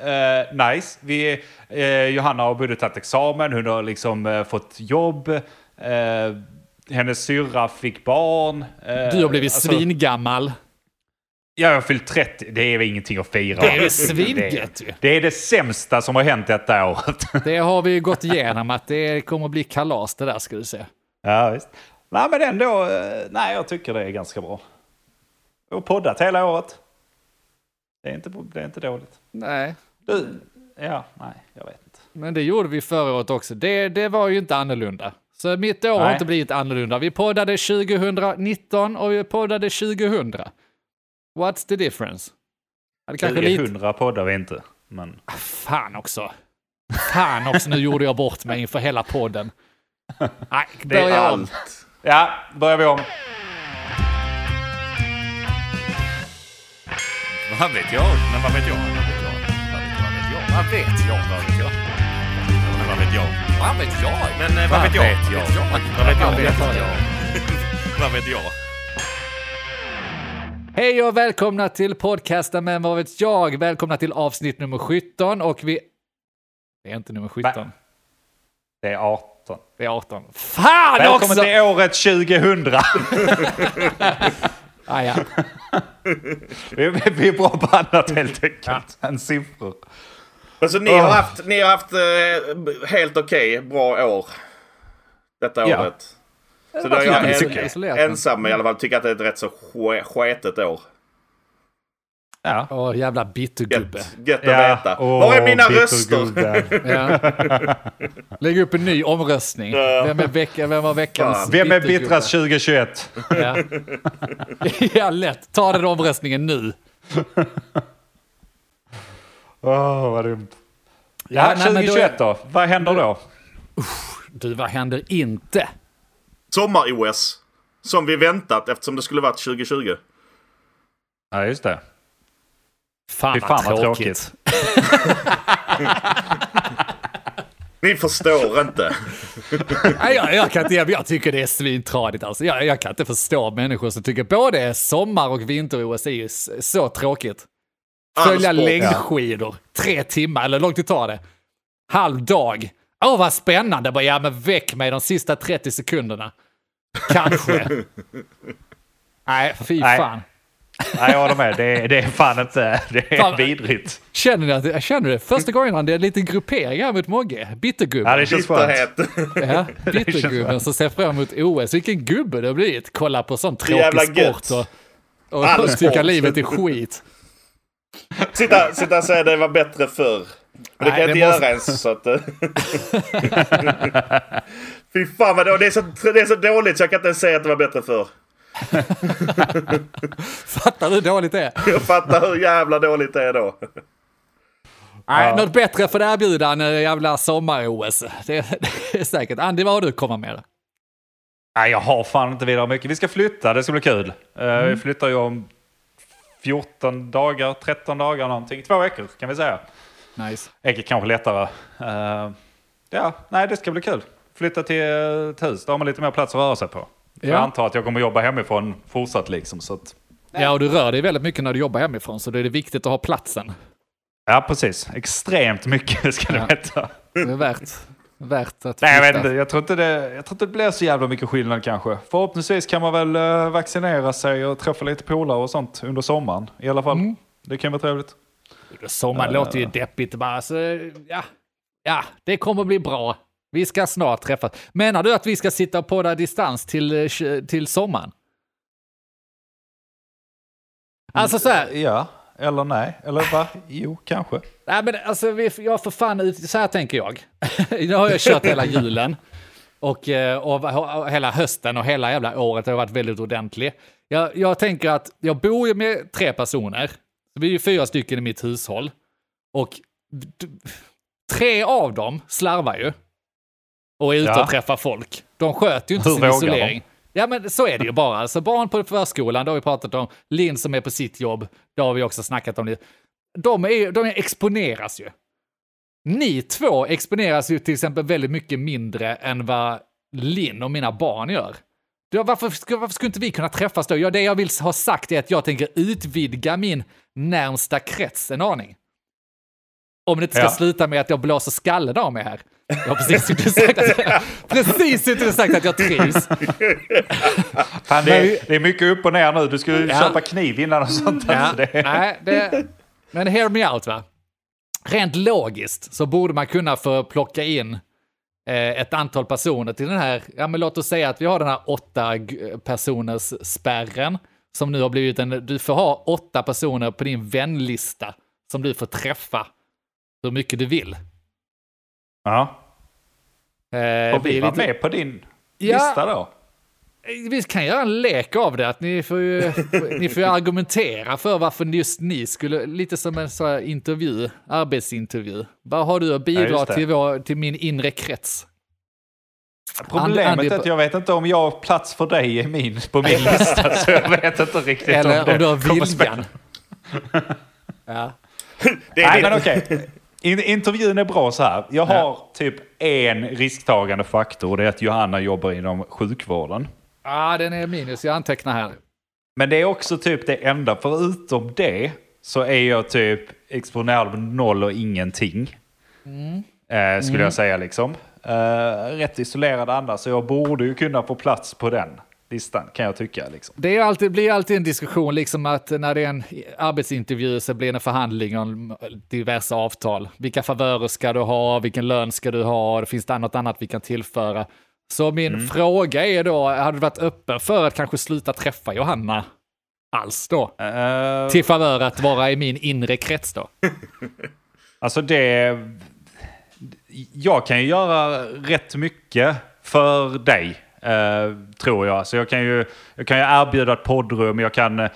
Speaker 2: Eh, nice. Vi, eh, Johanna har både tagit examen, hon har liksom eh, fått jobb. Hennes syrra fick barn.
Speaker 1: Du har blivit
Speaker 2: alltså,
Speaker 1: svingammal.
Speaker 2: Ja, jag har fyllt 30. Det är väl ingenting att fira.
Speaker 1: Det är svingött ju.
Speaker 2: det, det är det sämsta som har hänt detta året.
Speaker 1: Det har vi gått igenom, att det kommer bli kalas det där ska du se.
Speaker 2: ja, visst. Nej, men ändå. eh, Nej, jag tycker det är ganska bra. Och poddat hela året. Det är inte, det är inte dåligt.
Speaker 1: Nej,
Speaker 2: Du, ja, nej, jag vet inte.
Speaker 1: men det gjorde vi förra året också. Det, det var ju inte annorlunda. Så mitt år har
Speaker 2: Nej.
Speaker 1: inte blivit annorlunda. Vi poddade 2019 och vi poddade 2000. What's the difference? Det kanske lite...
Speaker 2: 100 poddar vi inte. Men
Speaker 1: Fan också. Fan också, nu gjorde jag bort mig inför hela podden. Nej,
Speaker 2: Det är.
Speaker 3: Allt.
Speaker 2: Ja, börjar vi om.
Speaker 4: Vad vet jag? Men vad vet jag? Vad vet jag? Vad vet jag? Vad vet jag? Vad vet jag? Men vad vet jag? Eh, vad vet jag? Vad vet jag?
Speaker 1: Vad vet jag?
Speaker 4: Vad vet jag?
Speaker 1: Hej och välkomna till podcasten Men vad vet jag? Välkomna till avsnitt nummer 17 och vi... Det är inte nummer 17.
Speaker 2: Va? Det är 18.
Speaker 1: Det är 18. Fan
Speaker 2: Välkommen
Speaker 1: också!
Speaker 2: till året 2000.
Speaker 1: Ah, ja.
Speaker 2: vi, vi är bra på annat helt enkelt än siffror.
Speaker 3: Alltså ni har haft, ni har haft eh, helt okej, bra år. Detta
Speaker 2: Ja.
Speaker 3: året. Så då är jag
Speaker 1: jag.
Speaker 3: en, ensam i alla fall. Tycker att det är ett rätt så ske- sketet år.
Speaker 2: Ja.
Speaker 1: Åh, jävla bittergubbe.
Speaker 3: Gött, gött att veta.
Speaker 2: åh,
Speaker 3: Var är mina röster?
Speaker 1: Ja. Lägg upp en ny omröstning. Vem, är vecka, vem var veckans.
Speaker 2: Vem är bittrast 2021?
Speaker 1: Ja. ja, lätt. Ta den omröstningen nu.
Speaker 2: Åh, vad dumt.
Speaker 1: Ja,
Speaker 2: Ja,
Speaker 1: nej, men då är-
Speaker 2: 2021 då? Vad händer då?
Speaker 1: Du, vad händer inte?
Speaker 3: Sommar-OS. Som vi väntat eftersom det skulle varit 2020.
Speaker 2: Ja, just det.
Speaker 1: Fan,
Speaker 2: fan vad tråkigt.
Speaker 3: Ni förstår inte.
Speaker 1: Nej, jag, jag, kan inte, jag, tycker det är svintradigt alltså. Jag, jag kan inte förstå människor som tycker både sommar och vinter-OS är så tråkigt. Följa längdskidor, tre timmar, eller hur långt det tar det? Halv dag. Åh, vad spännande. Bara, ja, men väck mig de sista 30 sekunderna. Kanske. Nej, fy
Speaker 2: Nej.
Speaker 1: fan.
Speaker 2: Nej, jag håller med. Det är, det är fan inte... Det är
Speaker 1: Fan.
Speaker 2: vidrigt.
Speaker 1: Känner ni att jag känner det? Första gången det är en liten gruppering här mot Mogge. Bittergubben.
Speaker 2: Ja, det känns skönt.
Speaker 3: Bitterhet.
Speaker 1: Ja, bittergubben som ser fram emot OS. Vilken gubbe det har blivit. Kolla på sån
Speaker 3: jävla
Speaker 1: tråkig sport och, och, och tycka livet är skit.
Speaker 3: Sitta, sitta och säga det var bättre förr. Men det
Speaker 1: Nej,
Speaker 3: kan jag inte
Speaker 1: det måste-
Speaker 3: göra ens så att... Fy fan vad då, det, är så, det är så dåligt så jag kan inte ens säga att det var bättre förr.
Speaker 1: Fattar du hur dåligt det är?
Speaker 3: Jag fattar hur jävla dåligt det är då.
Speaker 1: Nej, något bättre för att erbjuda än eh, jävla sommar-OS. Det, det är säkert. Andy, vad har du att komma med?
Speaker 2: Nej, jag har fan inte vidare mycket. Vi ska flytta, det ska bli kul. Eh,
Speaker 1: Mm.
Speaker 2: Vi flyttar ju om 14 dagar, 13 dagar någonting. Två veckor kan vi säga.
Speaker 1: Nice.
Speaker 2: Är kanske lättare. Eh, ja, nej det ska bli kul. Flytta till ett hus, då har man lite mer plats att röra sig på.
Speaker 1: Ja.
Speaker 2: Jag antar att jag kommer jobba hemifrån fortsatt liksom. Så att,
Speaker 1: Ja, och du rör dig väldigt mycket när du jobbar hemifrån, så då är det viktigt att ha platsen.
Speaker 2: ja, precis. Extremt mycket ska
Speaker 1: Ja.
Speaker 2: du veta.
Speaker 1: Det är värt, värt att
Speaker 2: Nej, jag vet inte. Jag tror inte, det, jag tror inte det blir så jävla mycket skillnad kanske. Förhoppningsvis kan man väl eh, vaccinera sig och träffa lite polare och sånt under sommaren. I alla fall.
Speaker 1: Mm.
Speaker 2: Det kan vara trevligt.
Speaker 1: Sommaren låter ju deppigt. Bara, så, ja, ja, det kommer bli bra. Vi ska snart träffas. Menar du att vi ska sitta och podda distans till, eh, till sommaren? Alltså så här,
Speaker 2: Ja, eller nej. Eller va? Jo, kanske.
Speaker 1: nej men alltså, jag får fan ut, så här tänker jag. nu har jag kört hela julen. Och, eh, och, och hela hösten och hela jävla året har varit väldigt ordentlig. Jag, jag tänker att jag bor ju med tre personer. Vi är ju fyra stycken i mitt hushåll. Och tre av dem slarvar ju. Och är ute
Speaker 2: Ja.
Speaker 1: och träffar folk. De sköter ju inte
Speaker 2: Hur
Speaker 1: sin isolering. Ja men så är det ju bara. Alltså barn på förskolan, det har vi pratat om. Linn som är på sitt jobb, det har vi också snackat om. lite. De, är, de exponeras ju. Ni två exponeras ju till exempel väldigt mycket mindre än vad Linn och mina barn gör. Då, varför, varför skulle inte vi kunna träffas då? Ja, det jag vill ha sagt är att jag tänker utvidga min närmsta krets en aning. Om det inte ska
Speaker 2: Ja.
Speaker 1: sluta med att jag blåser skallen av mig här. Jag har precis inte sagt att, precis inte sagt att jag trivs.
Speaker 2: Fan, det, är, det är mycket upp och ner nu. Du skulle
Speaker 1: Ja.
Speaker 2: köpa kniv innan och sånt.
Speaker 1: Ja,
Speaker 2: Alltså, det,
Speaker 1: nej, det, men hear me out va. Rent logiskt så borde man kunna få plocka in eh, ett antal personer till den här, ja men låt oss säga att vi har den här åtta personers spärren som nu har blivit en, du får ha åtta personer på din vänlista som du får träffa hur mycket du vill.
Speaker 2: Ja.
Speaker 1: Eh,
Speaker 2: Och vi
Speaker 1: är
Speaker 2: var
Speaker 1: lite-
Speaker 2: med på din
Speaker 1: Ja.
Speaker 2: lista då.
Speaker 1: vi kan göra en lek av det, att ni får ju, ni får ju argumentera för varför just ni skulle, lite som en så här intervju, arbetsintervju. Vad har du att
Speaker 2: Ja,
Speaker 1: bidra
Speaker 2: det.
Speaker 1: till, vår, till min inre krets?
Speaker 2: Problemet
Speaker 1: Andy-
Speaker 2: är att jag vet inte om jag har plats för dig i min, på min lista. så jag vet inte riktigt
Speaker 1: Eller
Speaker 2: om
Speaker 1: om du har viljan. ja.
Speaker 3: Det är
Speaker 2: Nej, men okej. In, intervjun är bra så här. Jag har typ en risktagande faktor och det är att Johanna jobbar inom sjukvården.
Speaker 1: ja, den är minus. Jag antecknar här.
Speaker 2: Men det är också typ det enda. Förutom det så är jag typ exponerad med noll och ingenting. Eh, skulle jag säga liksom. Eh, rätt isolerad annars, så jag borde ju kunna få plats på den listan kan jag tycka. Liksom.
Speaker 1: Det är alltid, blir alltid en diskussion, liksom att när det är en arbetsintervju så blir det en förhandling om diverse avtal. Vilka favörer ska du ha? Vilken lön ska du ha? Finns det något annat vi kan tillföra? Så min fråga är då, har du varit öppen för att kanske sluta träffa Johanna alls då?
Speaker 2: Eh,
Speaker 1: Till favör att vara i min inre krets då?
Speaker 2: Alltså det... Jag kan ju göra rätt mycket för dig, tror jag. Så jag kan ju, jag kan ju erbjuda ett poddrum, jag kan, eh,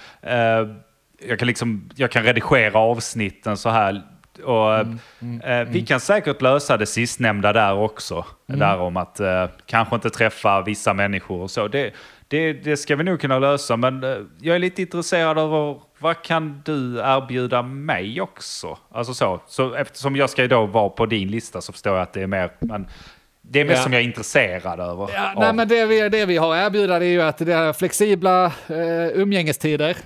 Speaker 2: jag kan, liksom, jag kan redigera avsnitten så här. Och, eh, vi kan säkert lösa det sistnämnda där också. Där om att eh, kanske inte träffa vissa människor och så. Det, det, det ska vi nog kunna lösa, men eh, jag är lite intresserad av vad kan du erbjuda mig också? Alltså så, så eftersom jag ska ju då vara på din lista så förstår jag att det är mer, men det är mest
Speaker 1: Ja.
Speaker 2: som jag är intresserad över.
Speaker 1: Ja, nej, men det vi, det vi har att erbjuda det är ju att det är flexibla eh, umgängestider.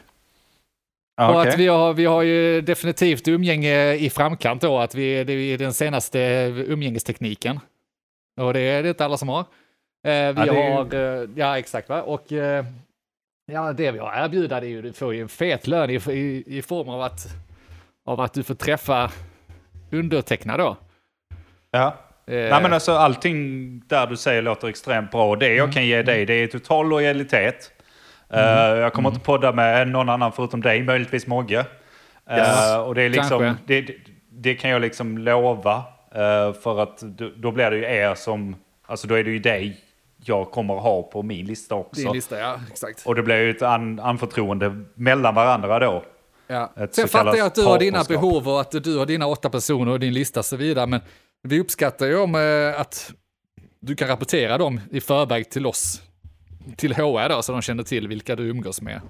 Speaker 2: Ja,
Speaker 1: Och
Speaker 2: okej.
Speaker 1: att vi har, vi har ju definitivt umgänge i framkant då, att vi, det är den senaste umgängestekniken. Och det är det inte alla som har. Eh, vi
Speaker 2: det är ju-
Speaker 1: har, eh, ja exakt va, och eh, ja, det vi har att erbjuda det är ju, du får ju en fet lön i, i, i form av att, av att du får träffa underteckna då.
Speaker 2: Ja.
Speaker 1: Eh,
Speaker 2: Nej, men alltså, allting där du säger låter extremt bra. Och Det
Speaker 1: Mm.
Speaker 2: jag kan ge dig det är total lojalitet. Eh, jag kommer
Speaker 1: Mm.
Speaker 2: inte podda med någon annan förutom dig, möjligtvis Mogge. Eh,
Speaker 3: Yes.
Speaker 2: och det, är liksom, det, det, kan jag liksom lova. för att då, blir det ju er som... Alltså då är det ju dig jag kommer ha på min lista också.
Speaker 1: din lista, ja exakt.
Speaker 2: Och det blir ju ett an, anförtroende mellan varandra då.
Speaker 1: Ja. Sen fattar jag att du har dina behov och att du har dina åtta personer och din lista och så vidare. Men vi uppskattar ju om eh, att du kan rapportera dem i förväg till oss, till HR då, så de känner till vilka du umgås med.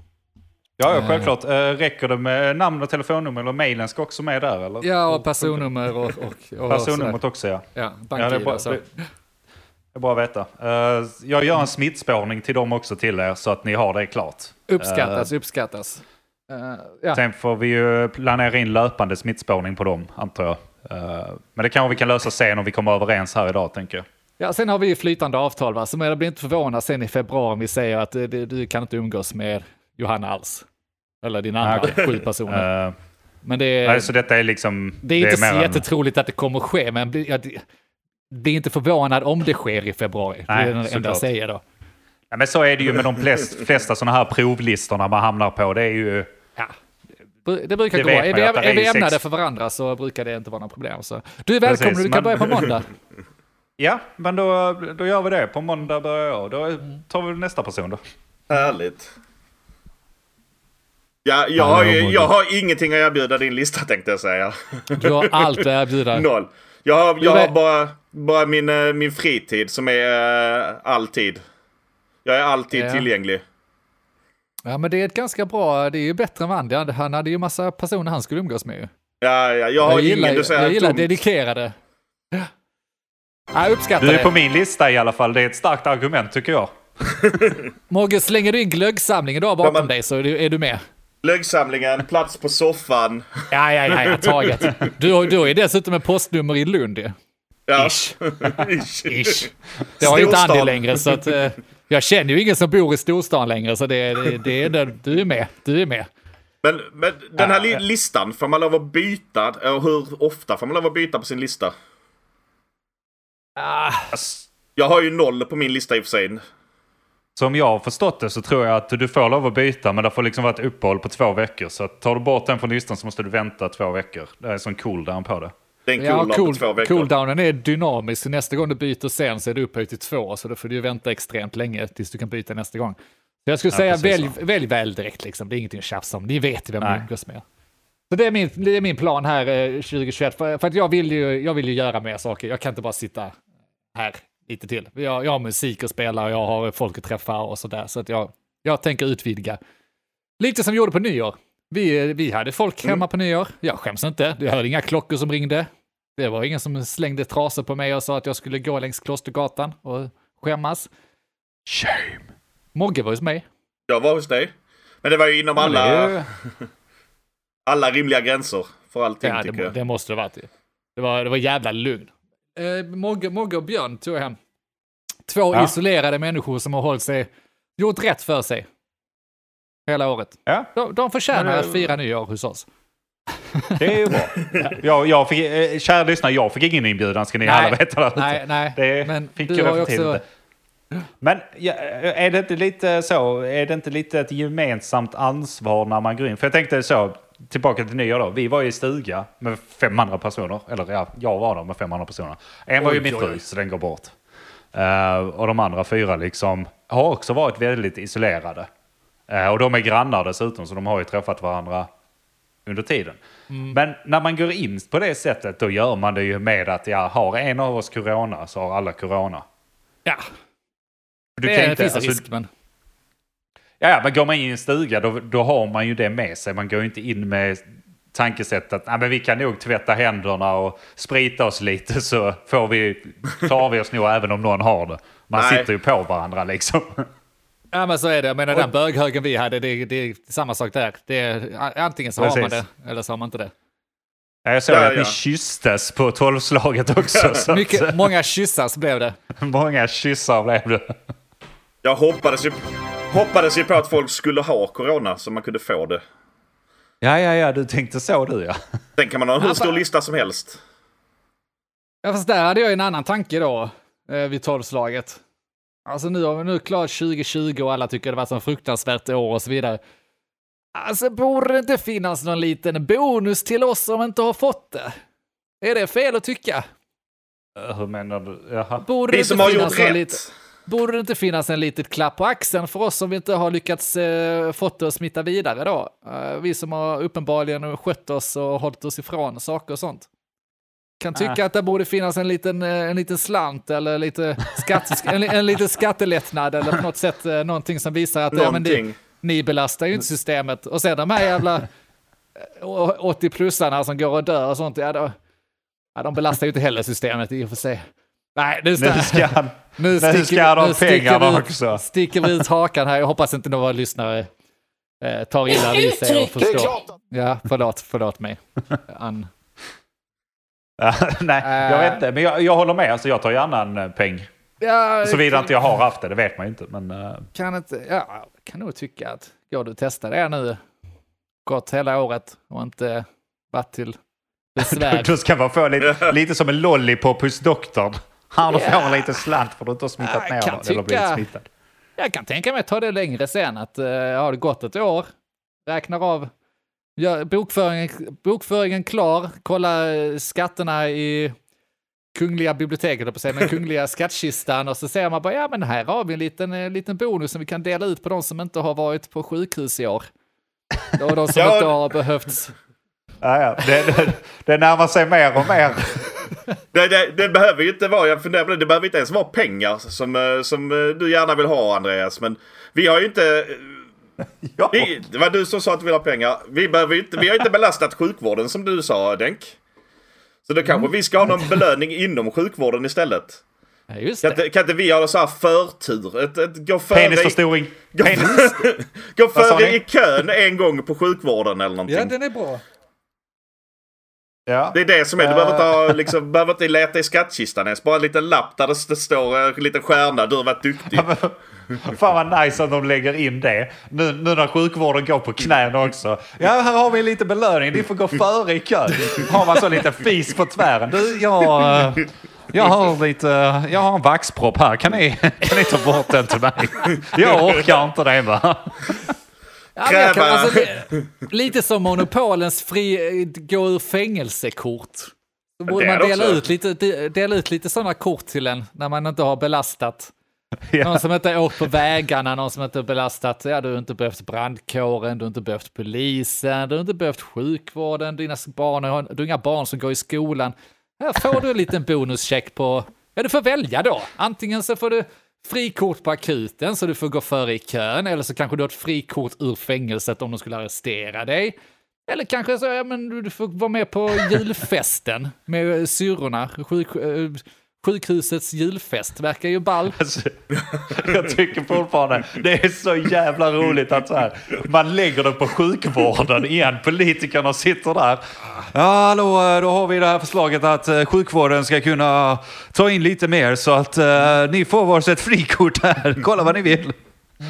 Speaker 2: Ja, ja självklart. Eh, räcker det med namn och telefonnummer eller mailen ska också med där? Eller?
Speaker 1: Ja, och personnummer och, och, och
Speaker 2: Personnumret också ja.
Speaker 1: Ja,
Speaker 2: Ja, det är bra, det, är bra att veta. Eh, jag gör en smittspårning till dem också till er så att ni har det klart.
Speaker 1: Uppskattas, uppskattas. Eh, ja.
Speaker 2: Sen får vi ju planera in löpande smittspårning på dem, antar jag. Eh, men det kanske vi kan lösa sen om vi kommer överens här idag, tänker jag.
Speaker 1: ja, sen har vi ju flytande avtal, va? så jag blir inte förvånad sen i februari om vi säger att eh, det, du kan inte umgås med Johanna alls. Eller dina andra
Speaker 2: okej.
Speaker 1: sju personer.
Speaker 2: Eh,
Speaker 1: Men det är...
Speaker 2: så detta är liksom...
Speaker 1: Det är inte så
Speaker 2: mer en-
Speaker 1: jättetroligt att det kommer att ske, men bli- jag blir inte förvånad om det sker i februari.
Speaker 2: Nej,
Speaker 1: det är det enda jag säger då.
Speaker 2: Ja, men så är det ju med de flest, flesta sådana här provlistorna man hamnar på. Det är ju...
Speaker 1: Det brukar
Speaker 2: Det
Speaker 1: gå. Är
Speaker 2: man
Speaker 1: vi, är vi ämnade
Speaker 2: sex-
Speaker 1: för varandra så brukar det inte vara något problem. Så. Du är välkommen,
Speaker 2: Precis,
Speaker 1: du kan
Speaker 2: men-
Speaker 1: börja på måndag.
Speaker 2: Ja, men då, då gör vi det. På måndag börjar jag. Då tar vi nästa person då.
Speaker 3: Härligt. Ja, jag, har ju, jag har ingenting att erbjuda din lista tänkte jag säga.
Speaker 1: Du har allt att erbjuda.
Speaker 3: Noll. Jag har, jag
Speaker 1: Du
Speaker 3: har bara, bara min, eh, min fritid som är eh, alltid. Jag är alltid
Speaker 1: Ja.
Speaker 3: tillgänglig.
Speaker 1: Ja, men det är ett ganska bra, det är ju bättre än Vandy. Han hade ju massa personer han skulle umgås med. ju.
Speaker 3: Ja, ja, jag har
Speaker 1: Jag gillar,
Speaker 3: ingen du säger
Speaker 1: jag gillar
Speaker 3: dumt.
Speaker 1: dedikerade. Ja. Jag uppskattar
Speaker 2: Du är
Speaker 1: det.
Speaker 2: på min lista i alla fall. Det är ett starkt argument tycker jag.
Speaker 1: Mogge, slänger du in glöggsamlingen du har bakom
Speaker 3: Ja, men-
Speaker 1: dig så är du, är du med.
Speaker 3: Lögsamlingen, plats på soffan.
Speaker 1: Ja, ja, ja, ja taget. Du, du har ju dessutom ett postnummer i Lund ju.
Speaker 3: Ja.
Speaker 1: Ish.
Speaker 3: Ish.
Speaker 1: Ish. Det har ju inte Andy längre, så att, eh, jag känner ju ingen som bor i storstan längre, så det, det, det är den, du är med. Du är med.
Speaker 3: Men, men den här li- listan, får man lov att byta? Och hur ofta får man lov att byta på sin lista?
Speaker 1: Ah,
Speaker 3: Jag har ju noll på min lista i och för sig.
Speaker 2: Som jag har förstått det så tror jag att du får lov att byta men det får liksom vara ett uppehåll på två veckor. Så tar du bort den från listan så måste du vänta två veckor. Det är en sån cooldown på det.
Speaker 3: Det är en
Speaker 1: Ja, cool,
Speaker 3: två veckor.
Speaker 1: cooldownen är dynamisk, så nästa gång du byter sen så är det upphöjt till två, så då får du vänta extremt länge tills du kan byta nästa gång. Så jag skulle
Speaker 2: Ja,
Speaker 1: säga välj,
Speaker 2: så.
Speaker 1: välj väl direkt, liksom. det är ingenting att tjafsa om, ni vet vem ni umgås med. Så det är min, det är min plan här eh, 2021, för, för att jag vill, ju, jag vill ju göra mer saker, jag kan inte bara sitta här lite till. Jag, jag har musik att spela och jag har folk att träffa och sådär, så att jag, jag tänker utvidga. Lite som vi gjorde på nyår. Vi, vi hade folk hemma på nyår. Jag skäms inte. Jag hörde inga klockor som ringde. Det var ingen som slängde trasor på mig och sa att jag skulle gå längs Klostergatan och skämmas.
Speaker 2: Shame.
Speaker 1: Mogge var hos mig.
Speaker 3: Jag var hos dig. Men det var ju inom
Speaker 2: Ja,
Speaker 3: alla,
Speaker 2: ju-
Speaker 3: alla rimliga gränser för allting
Speaker 1: Ja,
Speaker 3: tycker
Speaker 1: det,
Speaker 3: jag.
Speaker 1: det måste det ha varit. Det var, det var jävla lugn. Eh, Mogge, Mogge och Björn tog jag hem. Två
Speaker 2: Ja.
Speaker 1: isolerade människor som har hållit sig, gjort rätt för sig. Hela året.
Speaker 2: Ja,
Speaker 1: De, de förtjänar
Speaker 2: Men
Speaker 1: att fira nyår hos oss.
Speaker 2: det är ju bra. jag, jag fick, eh, kära lyssnare, jag fick ingen inbjudan ska ni
Speaker 1: Nej.
Speaker 2: alla veta. Där.
Speaker 1: Nej, nej.
Speaker 2: Det
Speaker 1: men
Speaker 2: fick
Speaker 1: du
Speaker 2: jag
Speaker 1: har ju också...
Speaker 2: inte. Men ja, är det inte lite så, är det inte lite ett gemensamt ansvar när man går in? För jag tänkte så, tillbaka till nyår då. Vi var i stuga med 500 personer. Eller ja, jag var där med 500 personer. En var ju min
Speaker 1: oj,
Speaker 2: fru, så den går bort. Eh, och de andra fyra liksom har också varit väldigt isolerade. Eh, och de är grannar dessutom, så de har ju träffat varandra under tiden.
Speaker 1: Mm.
Speaker 2: Men när man går in på det sättet, då gör man det ju med att ja, har en av oss corona så har alla corona.
Speaker 1: Ja,
Speaker 2: Du
Speaker 1: det
Speaker 2: kan
Speaker 1: är,
Speaker 2: inte,
Speaker 1: finns en
Speaker 2: alltså,
Speaker 1: risk, men...
Speaker 2: Ja, men går man in i en stuga då, då har man ju det med sig. Man går ju inte in med tankesättet att "Nej, men vi kan nog tvätta händerna och sprita oss lite så får vi, klarar vi oss nog även om någon har det. Man
Speaker 3: Nej.
Speaker 2: sitter ju på varandra liksom.
Speaker 1: Ja men så är det, jag menar den böghögen vi hade, det, det är samma sak där. Det är, antingen så har man
Speaker 2: Precis.
Speaker 1: det, eller så har man inte det.
Speaker 2: Jag såg
Speaker 3: Ja,
Speaker 2: att ni
Speaker 3: ja.
Speaker 2: kysstes på tolvslaget också. Så
Speaker 1: Mycket,
Speaker 2: att,
Speaker 1: många kyssas blev det.
Speaker 2: många kyssar blev det.
Speaker 3: Jag hoppades ju, hoppades ju på att folk skulle ha corona så man kunde få det.
Speaker 2: Ja, ja, ja, du tänkte så du ja.
Speaker 3: Sen kan man ha en hur
Speaker 1: Ja,
Speaker 3: stor lista som helst.
Speaker 1: Ja fast där hade jag en annan tanke då, eh, vid tolvslaget. Alltså nu har vi nu klart 2020 och alla tycker det var så fruktansvärt år och så vidare. Alltså borde det inte finnas någon liten bonus till oss som inte har fått det? Är det fel att tycka?
Speaker 2: Hur menar du? Jaha.
Speaker 1: Borde
Speaker 3: Vi
Speaker 1: inte
Speaker 3: som har
Speaker 1: finnas
Speaker 3: gjort rätt.
Speaker 1: lit- Borde det inte finnas en litet klapp på axeln för oss som vi inte har lyckats eh, fått det att smitta vidare då? Eh, vi som har uppenbarligen skött oss och hållit oss ifrån saker och sånt. Kan tycka att det borde finnas en liten, eh, en liten slant eller lite skatt, en, en liten skattelättnad eller på något sätt eh, någonting som visar att ja, men det,
Speaker 3: Någonting.
Speaker 1: ni belastar ju inte systemet. Och sen de här jävla eh, 80-plussarna som går och dör och sånt, ja, då, ja, de belastar ju inte heller systemet i och för sig. Nej, nu,
Speaker 2: Nu ska
Speaker 1: nu
Speaker 2: nu ska de
Speaker 1: nu sticker
Speaker 2: pengarna
Speaker 1: vi ut,
Speaker 2: också.
Speaker 1: Sticker vi ut hakan här. Jag hoppas inte några lyssnare eh, tar illa vid sig och förstår. Ja, förlåt, förlåt mig. An,
Speaker 2: nej, jag vet inte. Men jag, jag håller med. Alltså, jag tar gärna en eh, peng.
Speaker 1: ja,
Speaker 2: Såvida inte jag har haft det, det vet man ju inte. Men, eh,
Speaker 1: kan inte, ja, kan nog tycka att går du och testar det nu, gått hela året och inte varit till besvär.
Speaker 2: då ska man få lite, lite som en lollipop hos doktorn. Han
Speaker 1: Ja.
Speaker 2: får en liten slant för att du inte har smittat
Speaker 1: Jag
Speaker 2: ner
Speaker 1: kan
Speaker 2: någon, eller blivit
Speaker 1: tycka-
Speaker 2: smittad.
Speaker 1: Jag kan tänka mig att ta det längre sen, att uh, har det gått ett år, räknar av, gör bokföringen, bokföringen klar, kolla eh, skatterna i Kungliga biblioteket, på säga, men Kungliga skattkistan och så ser man bara, ja men här har vi en liten, eh, liten bonus som vi kan dela ut på de som inte har varit på sjukhus i år. Och de som
Speaker 3: Ja.
Speaker 1: inte har behövts.
Speaker 2: Ja, ja. Det, det, det närmar sig mer och mer.
Speaker 3: Det, det, det behöver ju inte vara, jag funderar på det, det behöver inte ens vara pengar som, eh, som du gärna vill ha Andreas. Men vi har ju inte...
Speaker 2: Ja.
Speaker 3: Vi, det var du som sa att du vill ha pengar. Vi, behöver inte, vi har inte belastat sjukvården som du sa Denk. Så då kanske vi ska ha någon belöning inom sjukvården istället.
Speaker 1: Ja, just
Speaker 3: Kan
Speaker 1: det.
Speaker 3: inte, kan inte vi ha så här förtur? Ett, ett, gå före,
Speaker 2: Penisförstoring.
Speaker 3: gå,
Speaker 2: Penis.
Speaker 3: gå före i kön en gång på sjukvården eller någonting.
Speaker 1: är bra.
Speaker 2: Ja.
Speaker 3: Det är det som är. Du behöver inte, ha, liksom, behöver inte leta i skattkistan ens. Bara en liten lapp där det, står eh, en liten stjärna. Du har varit duktig.
Speaker 2: Fan vad nice att de lägger in det. Nu, nu när sjukvården går på knäna också. Ja, här har vi lite belöning. Ni får gå före i kön. Har man så lite fis på tvären. Du, jag, eh, jag har lite, jag har en vaxpropp här. Kan ni, kan ni ta bort den till mig? Jag orkar inte det va?
Speaker 1: Ja, jag kan, alltså, li- lite som monopolens fri, gå ur fängelsekort. Då borde
Speaker 3: Det
Speaker 1: man
Speaker 3: det
Speaker 1: dela
Speaker 3: också.
Speaker 1: ut, lite, de- dela ut lite sådana kort till en när man inte har belastat.
Speaker 2: Ja.
Speaker 1: Någon som inte har åkt på vägarna, någon som inte har belastat, ja du har inte behövt brandkåren, du har inte behövt polisen, du har inte behövt sjukvården, dina barn du har inga barn som går i skolan. Här får du en liten bonuscheck på, ja du får välja då. Antingen så får du frikort på akuten så du får gå före i kön, eller så kanske du har ett frikort ur fängelset om de skulle arrestera dig. Eller kanske så, ja men du får vara med på julfesten med syrrorna, sjuk, eh, sjukhusets julfest, verkar ju ball.
Speaker 2: Alltså, jag tycker fortfarande det är så jävla roligt att så här, man lägger det på sjukvården igen. Politikerna sitter där. Ja, hallå, då har vi det här förslaget att eh, sjukvården ska kunna ta in lite mer så att uh, ni får varsitt frikort här. Kolla vad ni vill.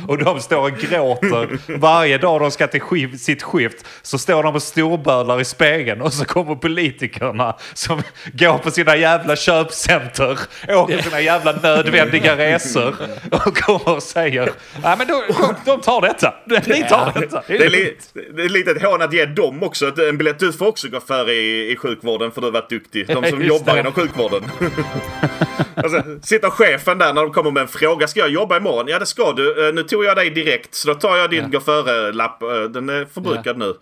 Speaker 2: Och de står och gråter varje dag de ska till skift, sitt skift. Så står de och storbölar i spegeln och så kommer politikerna som går på sina jävla köpcenter, åker sina jävla nödvändiga resor och kommer och säger ja men de, de, tar detta. Ni tar detta.
Speaker 3: Det är, li, det är lite ett hån att ge dem också en biljett. Du får också gå före i, i sjukvården för du har varit duktig. De som jobbar
Speaker 1: det.
Speaker 3: inom sjukvården. alltså, sitter chefen där när de kommer med en fråga. Ska jag jobba imorgon? Ja det ska du. Eh, Nu tog jag dig direkt så då tar jag din gå före-lapp. Eh, Den är förbrukad nu.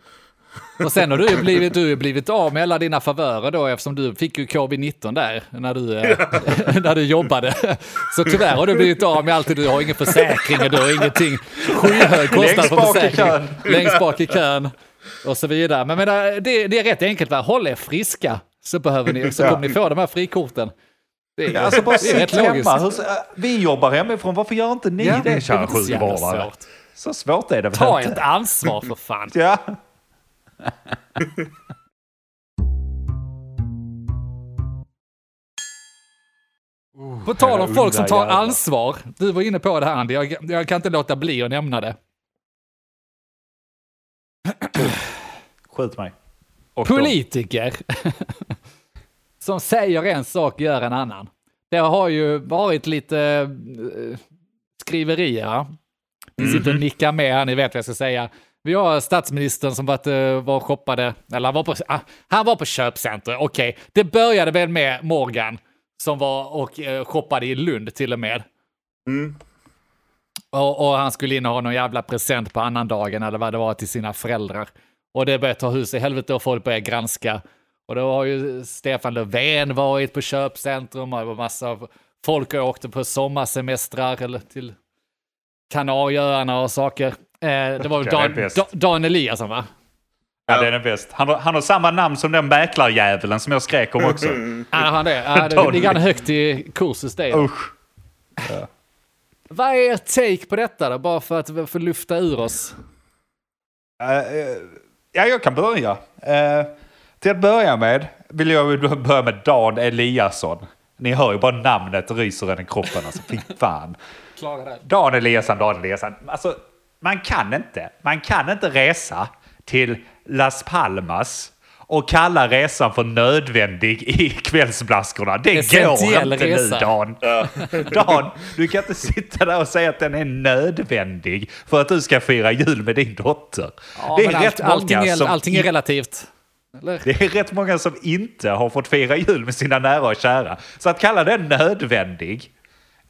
Speaker 1: Och sen har du ju blivit, du blivit av med alla dina favörer då eftersom du fick ju covid-19 där när du, eh, när du jobbade. Så tyvärr har du blivit av med allt. Du har ingen försäkring och du har ingenting. Skyhög kostnad för försäkring. Längst bak i kön. Och så vidare. Men, men det, det är rätt enkelt va? Håll er friska så behöver ni, så
Speaker 2: Ja.
Speaker 1: kommer ni få de här frikorten. Det är,
Speaker 2: Alltså bara sitt hemma. Hur- Vi jobbar hemifrån. Varför gör inte ni
Speaker 1: Ja,
Speaker 2: det kära
Speaker 1: inte så jävla
Speaker 2: sjukvårdare?
Speaker 1: svårt.
Speaker 2: Så svårt är det väl
Speaker 1: Ta
Speaker 2: inte?
Speaker 1: ett ansvar för fan.
Speaker 2: Ja.
Speaker 1: På tal om folk som tar ansvar. Du var inne på det här Andy, jag, jag kan inte låta bli att nämna det.
Speaker 2: Skjut mig. Och.
Speaker 1: Politiker som säger en sak gör en annan. Det har ju varit lite eh, skriverier. va? Ni sitter och nickar med här, ni vet vad jag ska säga. Vi har statsministern som varit, eh, var och shoppade, eller han var på, ah, han var på köpcenter, okej. Det började väl med Morgan som var och eh, shoppade i Lund till och med.
Speaker 3: Mm.
Speaker 1: Och, och han skulle in och ha någon jävla present på annandagen eller vad det var till sina föräldrar. Och det började ta hus i helvete och folk började granska. Och då har ju Stefan Löfven varit på köpcentrum och det var massa av folk åkte på sommarsemestrar eller till Kanarieöarna och saker. Eh, det var väl
Speaker 2: Ja,
Speaker 1: Dan. Dan, Dan Eliasson va?
Speaker 2: Ja, det är den bäst. Han har, han har samma namn som den mäklarjävulen som jag skrek om också.
Speaker 1: Ja, han det. Ja, det ligger han högt i kursus det.
Speaker 2: Usch.
Speaker 1: Vad är ert take på detta då? Bara för att få lyfta ur oss.
Speaker 2: Eh, eh, ja, jag kan börja. Till att börja med vill jag börja med Dan Eliasson. Ni hör ju bara namnet ryser en i kroppen. Alltså, fy fan. Dan Eliasson, Dan Eliasson. Alltså, man kan inte, man kan inte resa till Las Palmas och kalla resan för nödvändig i kvällsblaskorna. Det går
Speaker 1: Essentiell
Speaker 2: inte
Speaker 1: resa.
Speaker 2: nu Dan. Dan, du kan inte sitta där och säga att den är nödvändig för att du ska fira jul med din dotter.
Speaker 1: Ja,
Speaker 2: det är rätt
Speaker 1: allt, allting,
Speaker 2: många
Speaker 1: är,
Speaker 2: som
Speaker 1: allting är relativt. Eller?
Speaker 2: det är rätt många som inte har fått fira jul med sina nära och kära. Så att kalla den nödvändig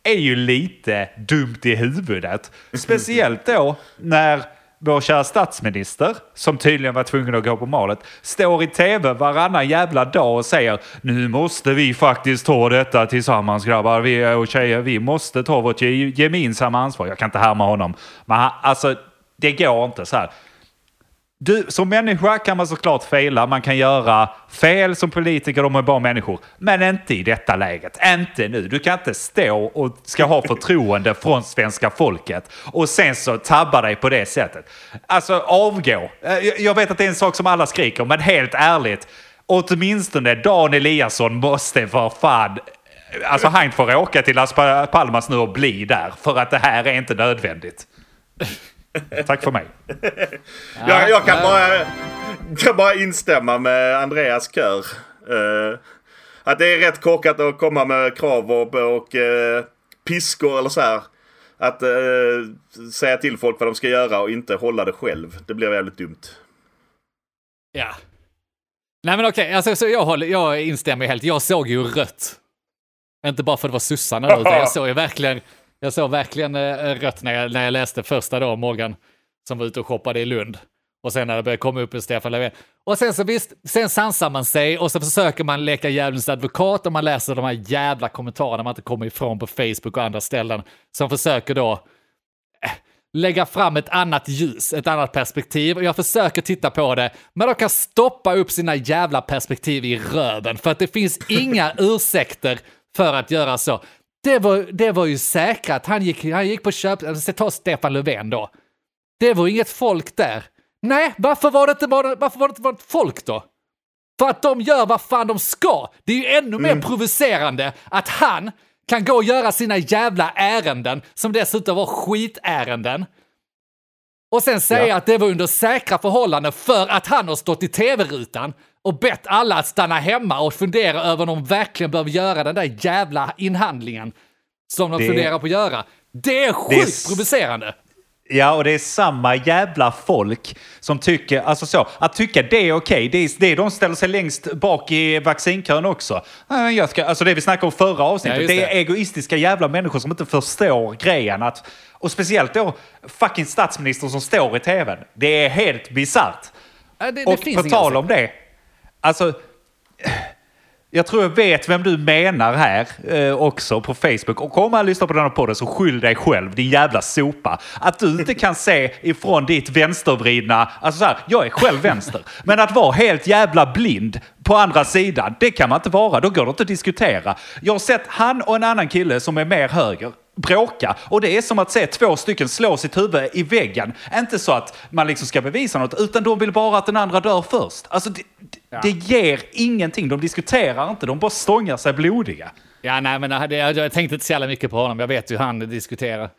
Speaker 2: är ju lite dumt i huvudet. Speciellt då när vår kära statsminister, som tydligen var tvungen att gå på malet, står i tv varannan jävla dag och säger nu måste vi faktiskt ta detta tillsammans grabbar vi och tjejer. Vi måste ta vårt gemensamma ansvar. Jag kan inte härma honom. Men alltså, det går inte så här. Du, som människa kan man såklart fejla, man kan göra fel som politiker, de är bara människor. Men inte i detta läget, inte nu. Du kan inte stå och ska ha förtroende från svenska folket och sen så tabba dig på det sättet. Alltså avgå. Eh, jag- vet att det är en sak som alla skriker, men helt ärligt, åtminstone Dan Eliasson måste för fan Alltså han får åka till Las Palmas nu och bli där, för att det här är inte nödvändigt. Tack för mig.
Speaker 3: jag, jag kan, bara, kan bara instämma med Andreas kör. Eh, att det är rätt korkat att komma med krav och, och eh, piskor eller så här. Att eh, säga till folk vad de ska göra och inte hålla det själv. Det blir jävligt dumt.
Speaker 1: Ja. Nej men okej, alltså, så jag, håller, jag instämmer helt. Jag såg ju rött. Inte bara för att det var sossarna utan jag såg ju verkligen, jag såg verkligen eh, rött när jag, när jag läste första då, Morgan, som var ute och shoppade i Lund. Och sen när det började komma upp en Stefan Löfven. Och sen så visst, sen sansar man sig och så försöker man leka djävulens advokat och man läser de här jävla kommentarerna man inte kommer ifrån på Facebook och andra ställen som försöker då eh, lägga fram ett annat ljus, ett annat perspektiv. Och jag försöker titta på det, men de kan stoppa upp sina jävla perspektiv i röven för att det finns inga ursäkter för att göra så. Det var, det var ju säkrat. Han gick, han gick på köp... Alltså, ta Stefan Löfven då. Det var inget folk där. Nej, varför var det inte, det, varför var det inte varit folk då? För att de gör vad fan de ska. Det är ju ännu mer provocerande att han kan gå och göra sina jävla ärenden, som dessutom var skitärenden. Och sen säga
Speaker 2: Ja.
Speaker 1: att det var under säkra förhållanden för att han har stått i tv-rutan och bett alla att stanna hemma och fundera över om de verkligen behöver göra den där jävla inhandlingen som de
Speaker 2: Det-
Speaker 1: funderar på att göra. Det är
Speaker 2: Det är
Speaker 1: sjukt provocerande.
Speaker 2: Ja, och det är samma jävla folk som tycker, alltså så, att tycka det är okej, det, är, det de ställer sig längst bak i vaccinkön också. "Nej, Jag ska, alltså det vi snackade om förra avsnittet,
Speaker 1: Ja, just
Speaker 2: det är
Speaker 1: det.
Speaker 2: egoistiska jävla människor som inte förstår grejen. Att, och speciellt då fucking statsministern som står i tvn. Det är helt bisarrt.
Speaker 1: Ja, det- det
Speaker 2: och på tal om det, alltså jag tror jag vet vem du menar här eh, också på Facebook. Och om man lyssnar på den här podden så skyll dig själv, din jävla sopa. Att du inte kan se ifrån ditt vänstervridna... Alltså så här, jag är själv vänster. Men att vara helt jävla blind på andra sidan, det kan man inte vara. Då går det inte att diskutera. Jag har sett han och en annan kille som är mer höger bråka. Och det är som att se två stycken slå sitt huvud i väggen. Inte så att man liksom ska bevisa något, utan de vill bara att den andra dör först. Alltså det, det, det ger ingenting. De diskuterar inte, de bara stångar sig blodiga.
Speaker 1: Ja, nej, men det, jag, jag tänkte inte så jävla mycket på honom. Jag vet ju hur han diskuterar.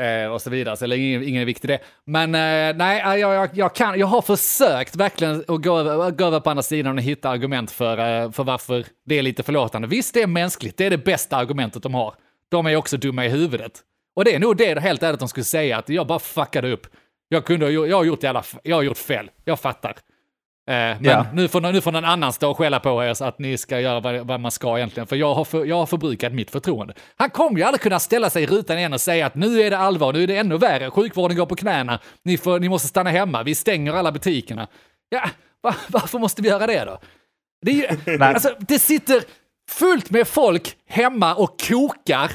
Speaker 1: Eh, och så vidare, så det är ingen, ingen vikt i det. Men eh, nej, jag, jag, jag, kan, jag har försökt verkligen att gå över, gå över på andra sidan och hitta argument för, eh, för varför det är lite förlåtande. Visst, det är mänskligt. Det är det bästa argumentet de har. De är också dumma i huvudet. Och det är nog det helt ärligt de skulle säga, att jag bara fuckade upp. Jag, kunde, gjort- jag, har, gjort jävla, jag har gjort fel. Jag fattar. Eh, men
Speaker 2: Ja.
Speaker 1: nu, får, nu får någon annan stå och skälla på er så att ni ska göra vad, vad man ska egentligen. För jag har, för, jag har förbrukat mitt förtroende. Han kommer ju aldrig kunna ställa sig i rutan igen och säga att nu är det allvar, nu är det ännu värre, sjukvården går på knäna, ni, får, ni måste stanna hemma, vi stänger alla butikerna. Ja, va, varför måste vi göra det då? Det, är ju, alltså, det sitter fullt med folk hemma och kokar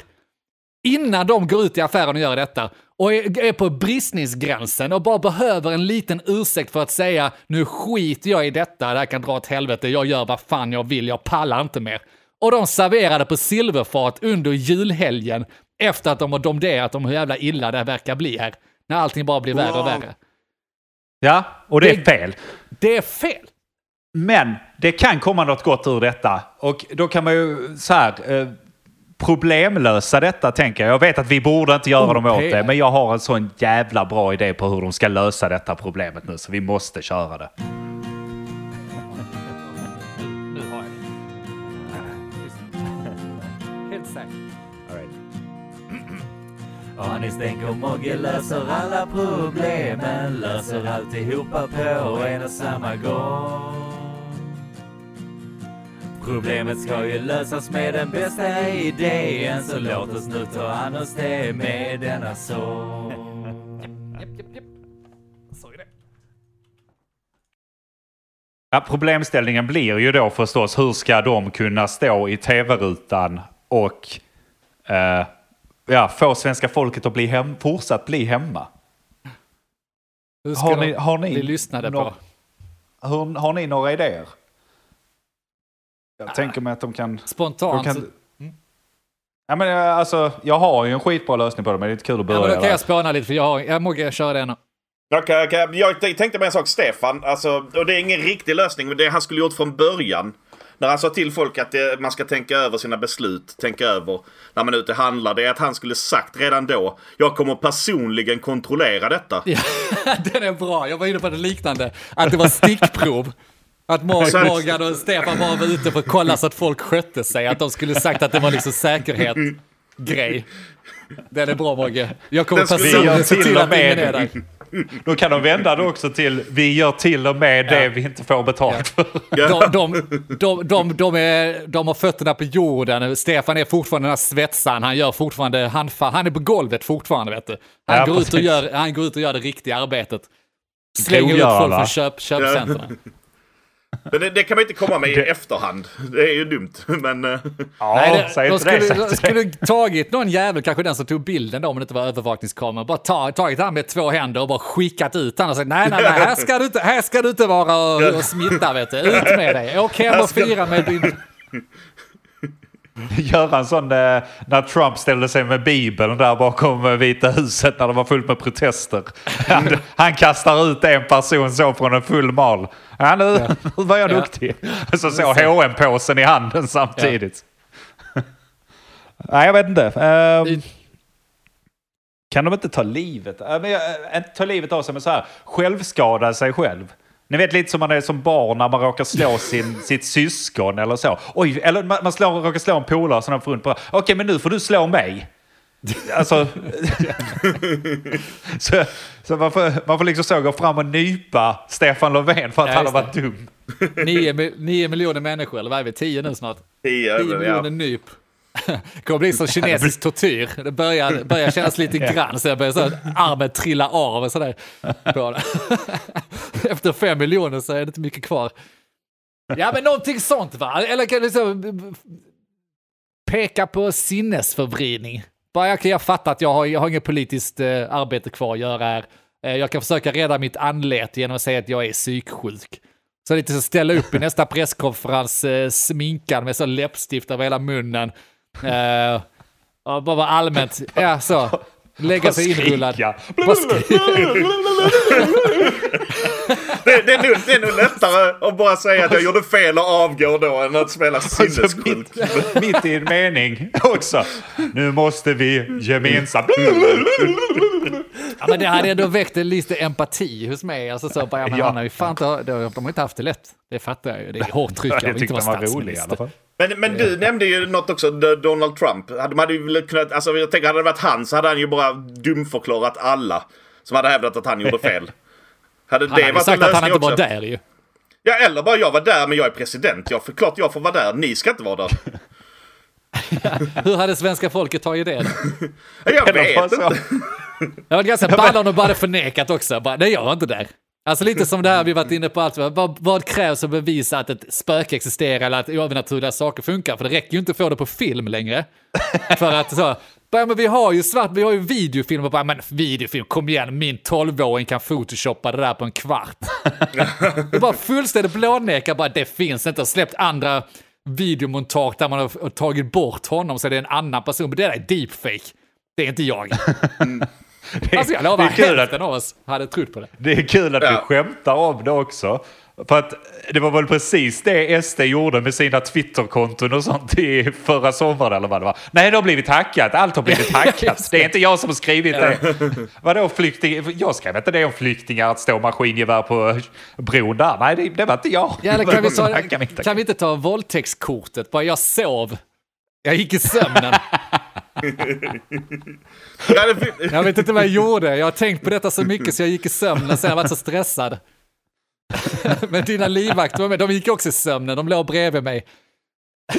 Speaker 1: innan de går ut i affären och gör detta och är, är på bristningsgränsen och bara behöver en liten ursäkt för att säga nu skiter jag i detta, det här kan dra åt helvete, jag gör vad fan jag vill, jag pallar inte mer. Och de serverade på silverfat under julhelgen efter att de har domderat om hur jävla illa det verkar bli här. När allting bara blir värre och värre.
Speaker 2: Ja, och det är
Speaker 1: Det-
Speaker 2: fel.
Speaker 1: Det är fel!
Speaker 2: Men det kan komma något gott ur detta. Och då kan man ju så här eh, problemlösa detta tänker jag. Jag vet att vi borde inte göra dem åt det. Men jag har en sån jävla bra idé på hur de ska lösa detta problemet nu. Så vi måste köra det.
Speaker 1: Nu har jag det. Helt säkert.
Speaker 5: Anis tänker Mogge löser alla problemen Löser alltihopa på en och samma gång Problemet ska ju lösas med den bästa idén Så låt oss nu ta an oss det med denna sång
Speaker 1: Japp, japp, japp. Så är det.
Speaker 2: Ja, problemställningen blir ju då förstås hur ska de kunna stå i tv-rutan och eh, ja, få svenska folket att bli hem, fortsatt bli hemma.
Speaker 1: Hur ska
Speaker 2: Har ni, har ni,
Speaker 1: bli lyssnade
Speaker 2: nå-
Speaker 1: på?
Speaker 2: Hur, har ni några idéer? Jag tänker mig att de kan... De
Speaker 1: Spontant.
Speaker 2: kan
Speaker 1: så-
Speaker 2: ja, men, eh, alltså, jag har ju en skitbra lösning på det, men det är inte kul att
Speaker 1: Ja,
Speaker 2: börja.
Speaker 1: men då kan jag spåna lite, för jag, har, jag Mogge, kör det.
Speaker 3: Okej, okej. Jag tänkte på en sak, Stefan. Alltså, och det är ingen riktig lösning, men det han skulle gjort från början. När han sa till folk att det, man ska tänka över sina beslut, tänka över när man är ute och handlar. Det är att han skulle sagt redan då, jag kommer personligen kontrollera detta.
Speaker 1: Ja, den är bra. Jag var inne på det liknande. Att det var stickprov. Att. Morgan och Stefan bara var ute för att kolla så att folk skötte sig. Att de skulle sagt att det var liksom säkerhet grej. Den är bra Mogge. Jag kommer personligen se
Speaker 2: till
Speaker 1: att ingen
Speaker 2: med-
Speaker 1: är där.
Speaker 2: Då kan de vända det också till vi gör till och med det vi inte får betalt för.
Speaker 1: De, de, de, de, de, är, de har fötterna på jorden. Stefan är fortfarande den här svetsaren. Han gör fortfarande, han, fa- han är på golvet fortfarande vet du. Han,
Speaker 2: Ja,
Speaker 1: går, ut och gör, han går ut och gör det riktiga arbetet. Slänger ut folk från köp, köpcentren.
Speaker 3: Men det, det kan man inte komma med i efterhand. Det är ju dumt. Men... eh,
Speaker 2: Ja,
Speaker 1: Nej,
Speaker 2: säg
Speaker 1: det, de
Speaker 2: inte det.
Speaker 1: skulle,
Speaker 2: säg
Speaker 1: de
Speaker 2: det.
Speaker 1: skulle tagit någon jävel, kanske den som tog bilden då, om det inte var övervakningskamera, bara ta, tagit han med två händer och bara skickat ut han och sagt nej, nej, nej, här ska du inte, här ska du inte vara och, och smitta, vet du. Ut med dig, åk hem och fira med din...
Speaker 2: Göra en sån eh, när Trump ställde sig med Bibeln där bakom eh, Vita huset när det var fullt med protester. Han, han kastar ut en person så från en full mal. Ja, nu, nu var jag
Speaker 1: Ja.
Speaker 2: duktig. Så så hm påsen i handen samtidigt. Nej, jag vet inte. Ehm, kan de inte ta livet? Äh, men, inte ta livet av sig, men så här, självskada sig själv. Ni vet lite som man är som barn när man råkar slå sin, sitt syskon eller så. Oj, eller man, man slår, råkar slå en polare som man får runt på. Okej, men nu får du slå mig. Alltså, så, så man, får, man får liksom så gå fram och nypa Stefan Löfven för att
Speaker 1: Ja,
Speaker 2: han har varit dum.
Speaker 1: Nio, mi- nio miljoner människor, eller vad är vi, tio nu snart?
Speaker 3: Tio,
Speaker 1: Tio
Speaker 3: ja.
Speaker 1: miljoner nyp. Det kommer bli som kinesisk tortyr. Det börjar, börjar kännas lite grann, sen börjar så att armen trilla av och sådär. Efter fem miljoner så är det inte mycket kvar. Ja, men någonting sånt va? Eller kan du så peka på sinnesförvridning. Bara jag, kan- jag fattar att jag har, jag har inget politiskt eh, arbete kvar att göra här. Eh, jag kan försöka rädda mitt anlete genom att säga att jag är psyksjuk. Så lite så ställa upp i nästa presskonferens eh, sminkad med så läppstift över hela munnen. Eh, och bara vara allmänt, ja så. Lägga sig inrullad. Bara skrika.
Speaker 3: Det, det, är nog, det är nog lättare att bara säga att jag gjorde fel och avgå då än att spela
Speaker 2: Alltså,
Speaker 3: sinnessjuk.
Speaker 2: mitt, mitt i en mening också. Nu måste vi gemensamt...
Speaker 1: Ja, men det hade ändå väckt lite empati hos mig. Alltså så, bara, ja, men
Speaker 2: Ja.
Speaker 1: ju fan de har inte haft det lätt. Det fattar jag ju. Det är hårt tryck av
Speaker 2: Jag
Speaker 1: att inte
Speaker 2: tyckte
Speaker 1: vara
Speaker 2: rolig i alla
Speaker 1: statsminister.
Speaker 2: fall.
Speaker 3: Men, men du nämnde ju något också, Donald Trump. De hade ju kunnat, alltså jag tänker hade det varit han så hade han ju bara dumförklarat alla som hade hävdat att han gjorde fel. Hade
Speaker 1: Han hade ju
Speaker 3: varit
Speaker 1: sagt att han inte var
Speaker 3: också?
Speaker 1: där ju.
Speaker 3: Ja, eller bara jag var där men jag är president. Jag, klart jag får vara där, ni ska inte vara där.
Speaker 1: Hur hade svenska folket tagit det?
Speaker 3: Jag vet inte.
Speaker 1: Det var ganska balla om de bara hade förnekat också. Bara, nej, jag var inte där. Alltså lite som det här vi varit inne på allt. Vad, vad krävs att bevisa att ett spöke existerar eller att övernaturliga saker funkar? För det räcker ju inte att få det på film längre. För att så, bara, men vi har ju svart, vi har ju videofilmer. Bara, men videofilm, kom igen, min 12-åring kan photoshoppa det där på en kvart. Det är bara fullständigt blånekar, bara det finns inte. Släppt andra videomontage där man har tagit bort honom så det är en annan person. Men det där är deepfake. Det är inte jag. Alltså jag lovar,
Speaker 2: det är kul att-
Speaker 1: hälften av oss hade trott på det.
Speaker 2: Det är kul att vi
Speaker 3: Ja.
Speaker 2: skämtar om det också. För att det var väl precis det SD gjorde med sina Twitterkonton och sånt i förra sommaren eller vad det var. Nej, det har blivit hackat. Allt har blivit hackat. Det är inte jag som har skrivit det. Vadå flykting? Jag skrev inte det om flyktingar att stå maskingevär på bron där. Nej, det, det var inte jag.
Speaker 1: Ja, eller kan, vi ta, kan vi inte ta våldtäktskortet? Bara jag sov. Jag gick i sömnen.
Speaker 3: Ja, det-
Speaker 1: Jag vet inte vad jag gjorde. Jag har tänkt på detta så mycket så jag gick i sömnen. Sen jag varit så stressad. Men dina livvakter var med. De gick också i sömnen. De låg bredvid mig.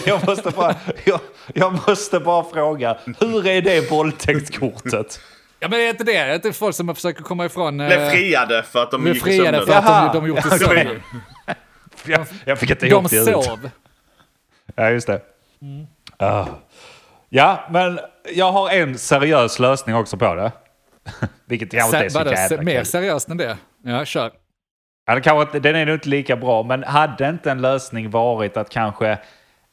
Speaker 2: Jag måste bara, jag, jag måste bara fråga, hur är det våldtäktskortet?
Speaker 1: Ja, men är inte det? Är det inte folk som försöker komma ifrån... eh,
Speaker 3: Blev friade för att de gick i
Speaker 1: friade
Speaker 3: sömnen.
Speaker 1: för att de, de gjort i sömnen.
Speaker 2: Jag, jag fick inte
Speaker 1: De
Speaker 2: ihop det ut.
Speaker 1: sov.
Speaker 2: Ja, just det. Ah. Ja, men jag har en seriös lösning också på det. Vilket kanske inte är så jävla
Speaker 1: mer
Speaker 2: kul.
Speaker 1: seriöst än det? Ja, kör.
Speaker 2: Ja, det kanske, den är nog inte lika bra, men hade inte en lösning varit att kanske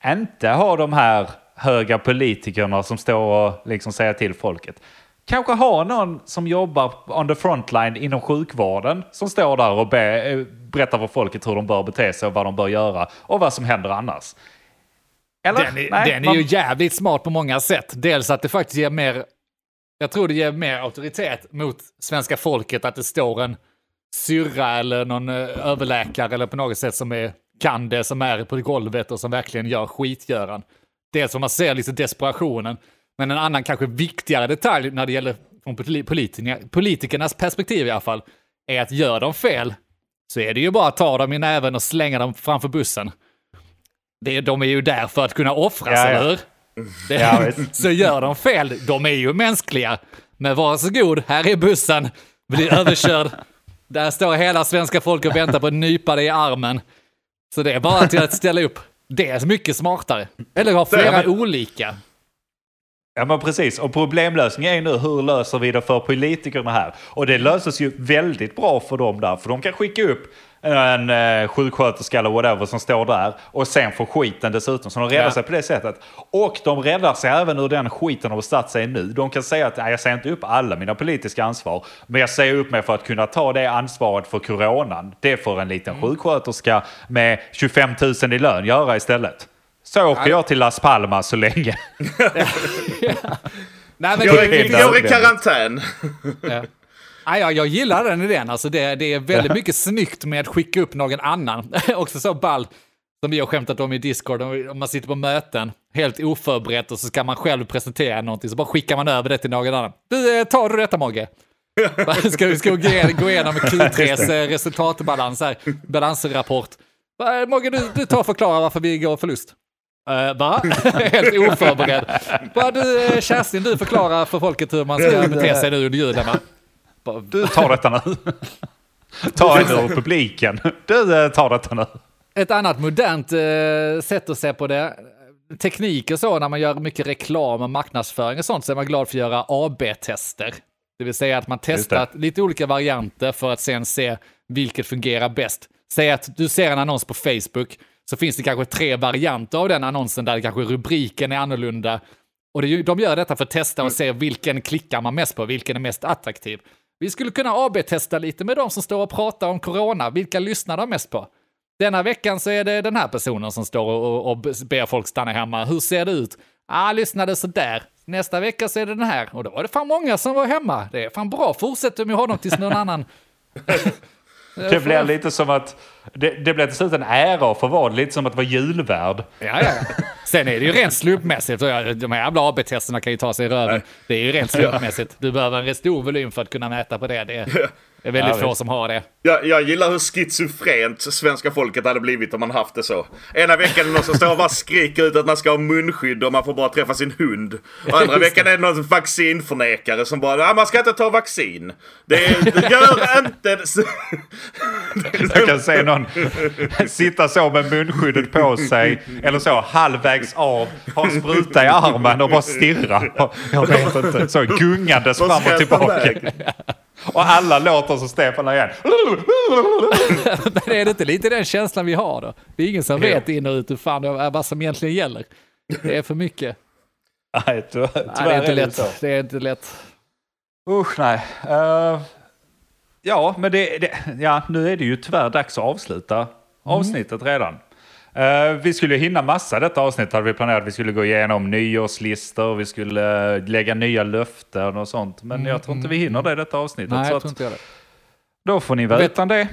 Speaker 2: inte ha de här höga politikerna som står och liksom säger till folket. Kanske ha någon som jobbar on the frontline inom sjukvården som står där och be, eh, berättar för folket hur de bör bete sig och vad de bör göra och vad som händer annars. Eller?
Speaker 1: Den är,
Speaker 2: Nej,
Speaker 1: den är
Speaker 2: man-
Speaker 1: ju jävligt smart på många sätt. Dels att det faktiskt ger mer, jag tror det ger mer auktoritet mot svenska folket att det står en syrra eller någon eh, överläkare eller på något sätt som är, kan det, som är på golvet och som verkligen gör skitgöran. Dels som man ser liksom desperationen, men en annan kanske viktigare detalj när det gäller från poli- politikerna, politikernas perspektiv i alla fall, är att gör de fel så är det ju bara att ta dem i näven och slänga dem framför bussen. Det, de är ju där för att kunna offras,
Speaker 2: Ja,
Speaker 1: eller hur? Det,
Speaker 2: Ja,
Speaker 1: så gör de fel, de är ju mänskliga. Men varsågod, här är bussen, blir överkörd. Där står hela svenska folket och väntar på att nypa dig i armen. Så det är bara till att ställa upp. Det är mycket smartare. Eller ha flera
Speaker 3: men-
Speaker 1: olika.
Speaker 2: Ja men precis, och problemlösningen är nu hur löser vi det för politikerna här? Och det löses ju väldigt bra för dem där, för de kan skicka upp en eh, sjuksköterska eller whatever som står där och sen får skiten dessutom. Så de räddar
Speaker 1: Ja.
Speaker 2: sig på det sättet. Och de räddar sig även ur den skiten de har satt sig i nu. De kan säga att "Nej, jag säger inte upp alla mina politiska ansvar, men jag säger upp mig för att kunna ta det ansvaret för coronan. Det får en liten sjuksköterska med 25 000 i lön göra istället. Så åker jag till Las Palmas så länge.
Speaker 1: Nej, men
Speaker 3: Jag
Speaker 1: det-
Speaker 3: är, jag är i karantän.
Speaker 1: Ja. Ja, jag, jag gillar den idén. Alltså det, det är väldigt mycket snyggt med att skicka upp någon annan. Också så ball, som vi har skämtat om i Discord, om man sitter på möten helt oförberett och så ska man själv presentera någonting, så bara skickar man över det till någon annan. Du, eh, tar du detta Mogge? ska vi ska gå igenom, gå igenom Q3s eh, resultatbalans här, balansrapport. Mogge, du, du tar och förklara varför vi går förlust. Uh, va? Helt oförberedd. Va, du, Kerstin, du förklarar för folket hur man ska bete sig nu under julen, va? Bara,
Speaker 2: Du tar detta nu. Ta en ur publiken. Du eh, tar detta nu.
Speaker 1: Ett annat modernt eh, sätt att se på det, teknik och så, när man gör mycket reklam och marknadsföring och sånt, så är man glad för att göra AB-tester. Det vill säga att man testar lite olika varianter för att sen se vilket fungerar bäst. Säg att du ser en annons på Facebook, så finns det kanske tre varianter av den annonsen där kanske rubriken är annorlunda. Och det, de gör detta för att testa och se vilken klickar man mest på, vilken är mest attraktiv. Vi skulle kunna AB-testa lite med de som står och pratar om corona, vilka lyssnar de mest på? Denna veckan så är det den här personen som står och, och ber folk stanna hemma. Hur ser det ut? Ah, lyssnade sådär. Nästa vecka så är det den här. Och då var det fan många som var hemma. Det är fan bra. Fortsätt med honom tills någon annan...
Speaker 2: Det blir lite som att... Det, det blir till slut en ära för vad? Lite som att vara julvärd.
Speaker 1: Ja, ja. Sen är det ju rent slumpmässigt. De här jävla AB-testerna kan ju ta sig i röven. Det är ju rent slumpmässigt. Du behöver en stor volym för att kunna mäta på det. Det det är väldigt
Speaker 2: Ja,
Speaker 1: få som har det.
Speaker 3: Jag, jag gillar hur schizofrent svenska folket hade blivit om man haft det så. Ena veckan är det någon som står och bara skriker ut att man ska ha munskydd och man får bara träffa sin hund. Och andra veckan är det någon vaccinförnekare som bara ah, man ska inte ta vaccin. Det, det gör inte...
Speaker 2: Jag kan se någon sitta så med munskyddet på sig. Eller så halvvägs av. Ha en spruta i armen och bara stirra. Jag vet inte. Så gungandes fram och tillbaka. Och alla låter som Stefan igen.
Speaker 1: Men är det inte lite den känslan vi har då? Det är ingen som vet in och ut hur fan det är, vad som egentligen gäller. Det är för mycket.
Speaker 2: Nej, tyvärr,
Speaker 1: Nej, det är inte
Speaker 2: så.
Speaker 1: lätt. Det är inte lätt.
Speaker 2: Usch nej. Eh, ja, men det, det, ja, nu är det ju tyvärr dags att avsluta avsnittet redan. Eh, vi skulle hinna massa detta avsnitt hade vi planerat. Vi skulle gå igenom nyårslistor, vi skulle eh, lägga nya löften och sånt. Men jag tror inte vi hinner det i detta avsnittet.
Speaker 1: Nej,
Speaker 2: så
Speaker 1: jag tror
Speaker 2: att,
Speaker 1: inte jag det.
Speaker 2: då får ni vara
Speaker 1: Vet-
Speaker 2: utan det.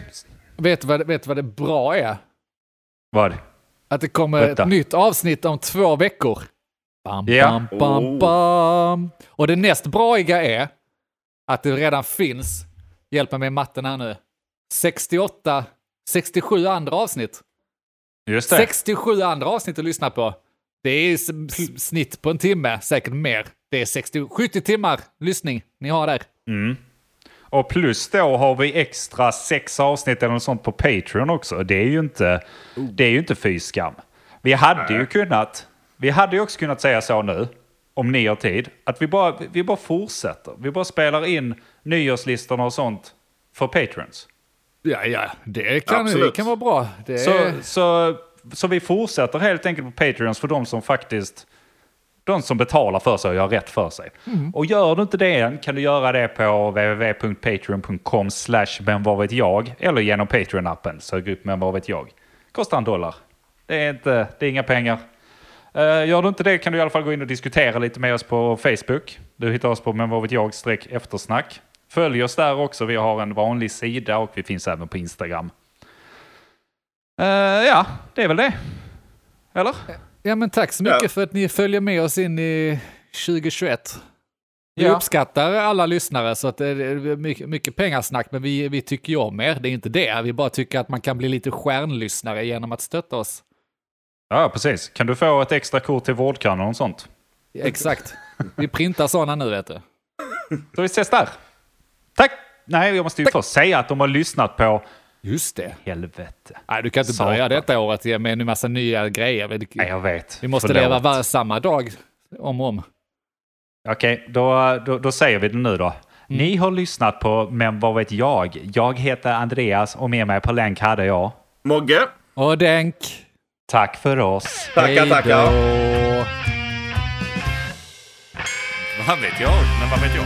Speaker 1: Vet du vad, vet vad det bra är?
Speaker 2: Vad?
Speaker 1: Att det kommer
Speaker 2: Berätta.
Speaker 1: ett nytt avsnitt om två veckor. Bam,
Speaker 2: Ja.
Speaker 1: bam, bam,
Speaker 3: Oh.
Speaker 1: bam. Och det näst braiga är att det redan finns, hjälp mig med matten här nu, 68, 67 andra avsnitt.
Speaker 2: Just det.
Speaker 1: 67 andra avsnitt att lyssna på. Det är snitt på en timme, säkert mer. Det är 60, 70 timmar lyssning ni har där.
Speaker 2: Och plus då har vi extra sex avsnitt eller något sånt på Patreon också. Det är ju inte, det är ju inte fy skam. Vi hade ju kunnat, vi hade ju också kunnat säga så nu, om ni har tid, att vi bara, vi bara fortsätter. Vi bara spelar in nyårslistorna och sånt för Patreons.
Speaker 1: Ja, ja, det kan, det kan vara bra. Det
Speaker 2: Så, så, så vi fortsätter helt enkelt på Patreons för de som faktiskt de som betalar för sig och gör rätt för sig. Och gör du inte det än kan du göra det på www.patreon.com slash men vad vet jag eller genom Patreon-appen. Sök upp men vad vet jag. Kostar en dollar. Det är, inte, det är inga pengar. Eh, gör du inte det kan du i alla fall gå in och diskutera lite med oss på Facebook. Du hittar oss på men vad vet jag eftersnack. Följ oss där också. Vi har en vanlig sida och vi finns även på Instagram. Eh, ja, det är väl det. Eller?
Speaker 1: ja, men tack så mycket
Speaker 3: Ja.
Speaker 1: för att ni följer med oss in i 2021. Vi
Speaker 2: Ja.
Speaker 1: uppskattar alla lyssnare så att det är mycket, mycket pengasnack, men vi, vi tycker ju om er. Det är inte det. Vi bara tycker att man kan bli lite stjärnlyssnare genom att stötta oss.
Speaker 2: Ja, precis. Kan du få ett extra kort till vårdkan och sånt?
Speaker 1: Exakt. Vi printar sådana nu vet du.
Speaker 2: Så vi ses där. Tack! Nej, jag måste ju först säga att de har lyssnat på
Speaker 1: Just det.
Speaker 2: helvete.
Speaker 1: Nej, du kan inte
Speaker 2: Satan.
Speaker 1: börja detta året med en massa nya grejer. Vi,
Speaker 2: Nej, jag vet.
Speaker 1: vi måste
Speaker 2: Förlåt.
Speaker 1: leva var, samma dag om och om.
Speaker 2: Okej, då, då, då säger vi det nu då. Ni har lyssnat på Men vad vet jag? Jag heter Andreas och med mig på länk hade jag.
Speaker 3: Mogge,
Speaker 1: Och Denk.
Speaker 2: Tack för oss.
Speaker 3: tackar tackar.
Speaker 4: Vad vet jag? Men vad vet jag?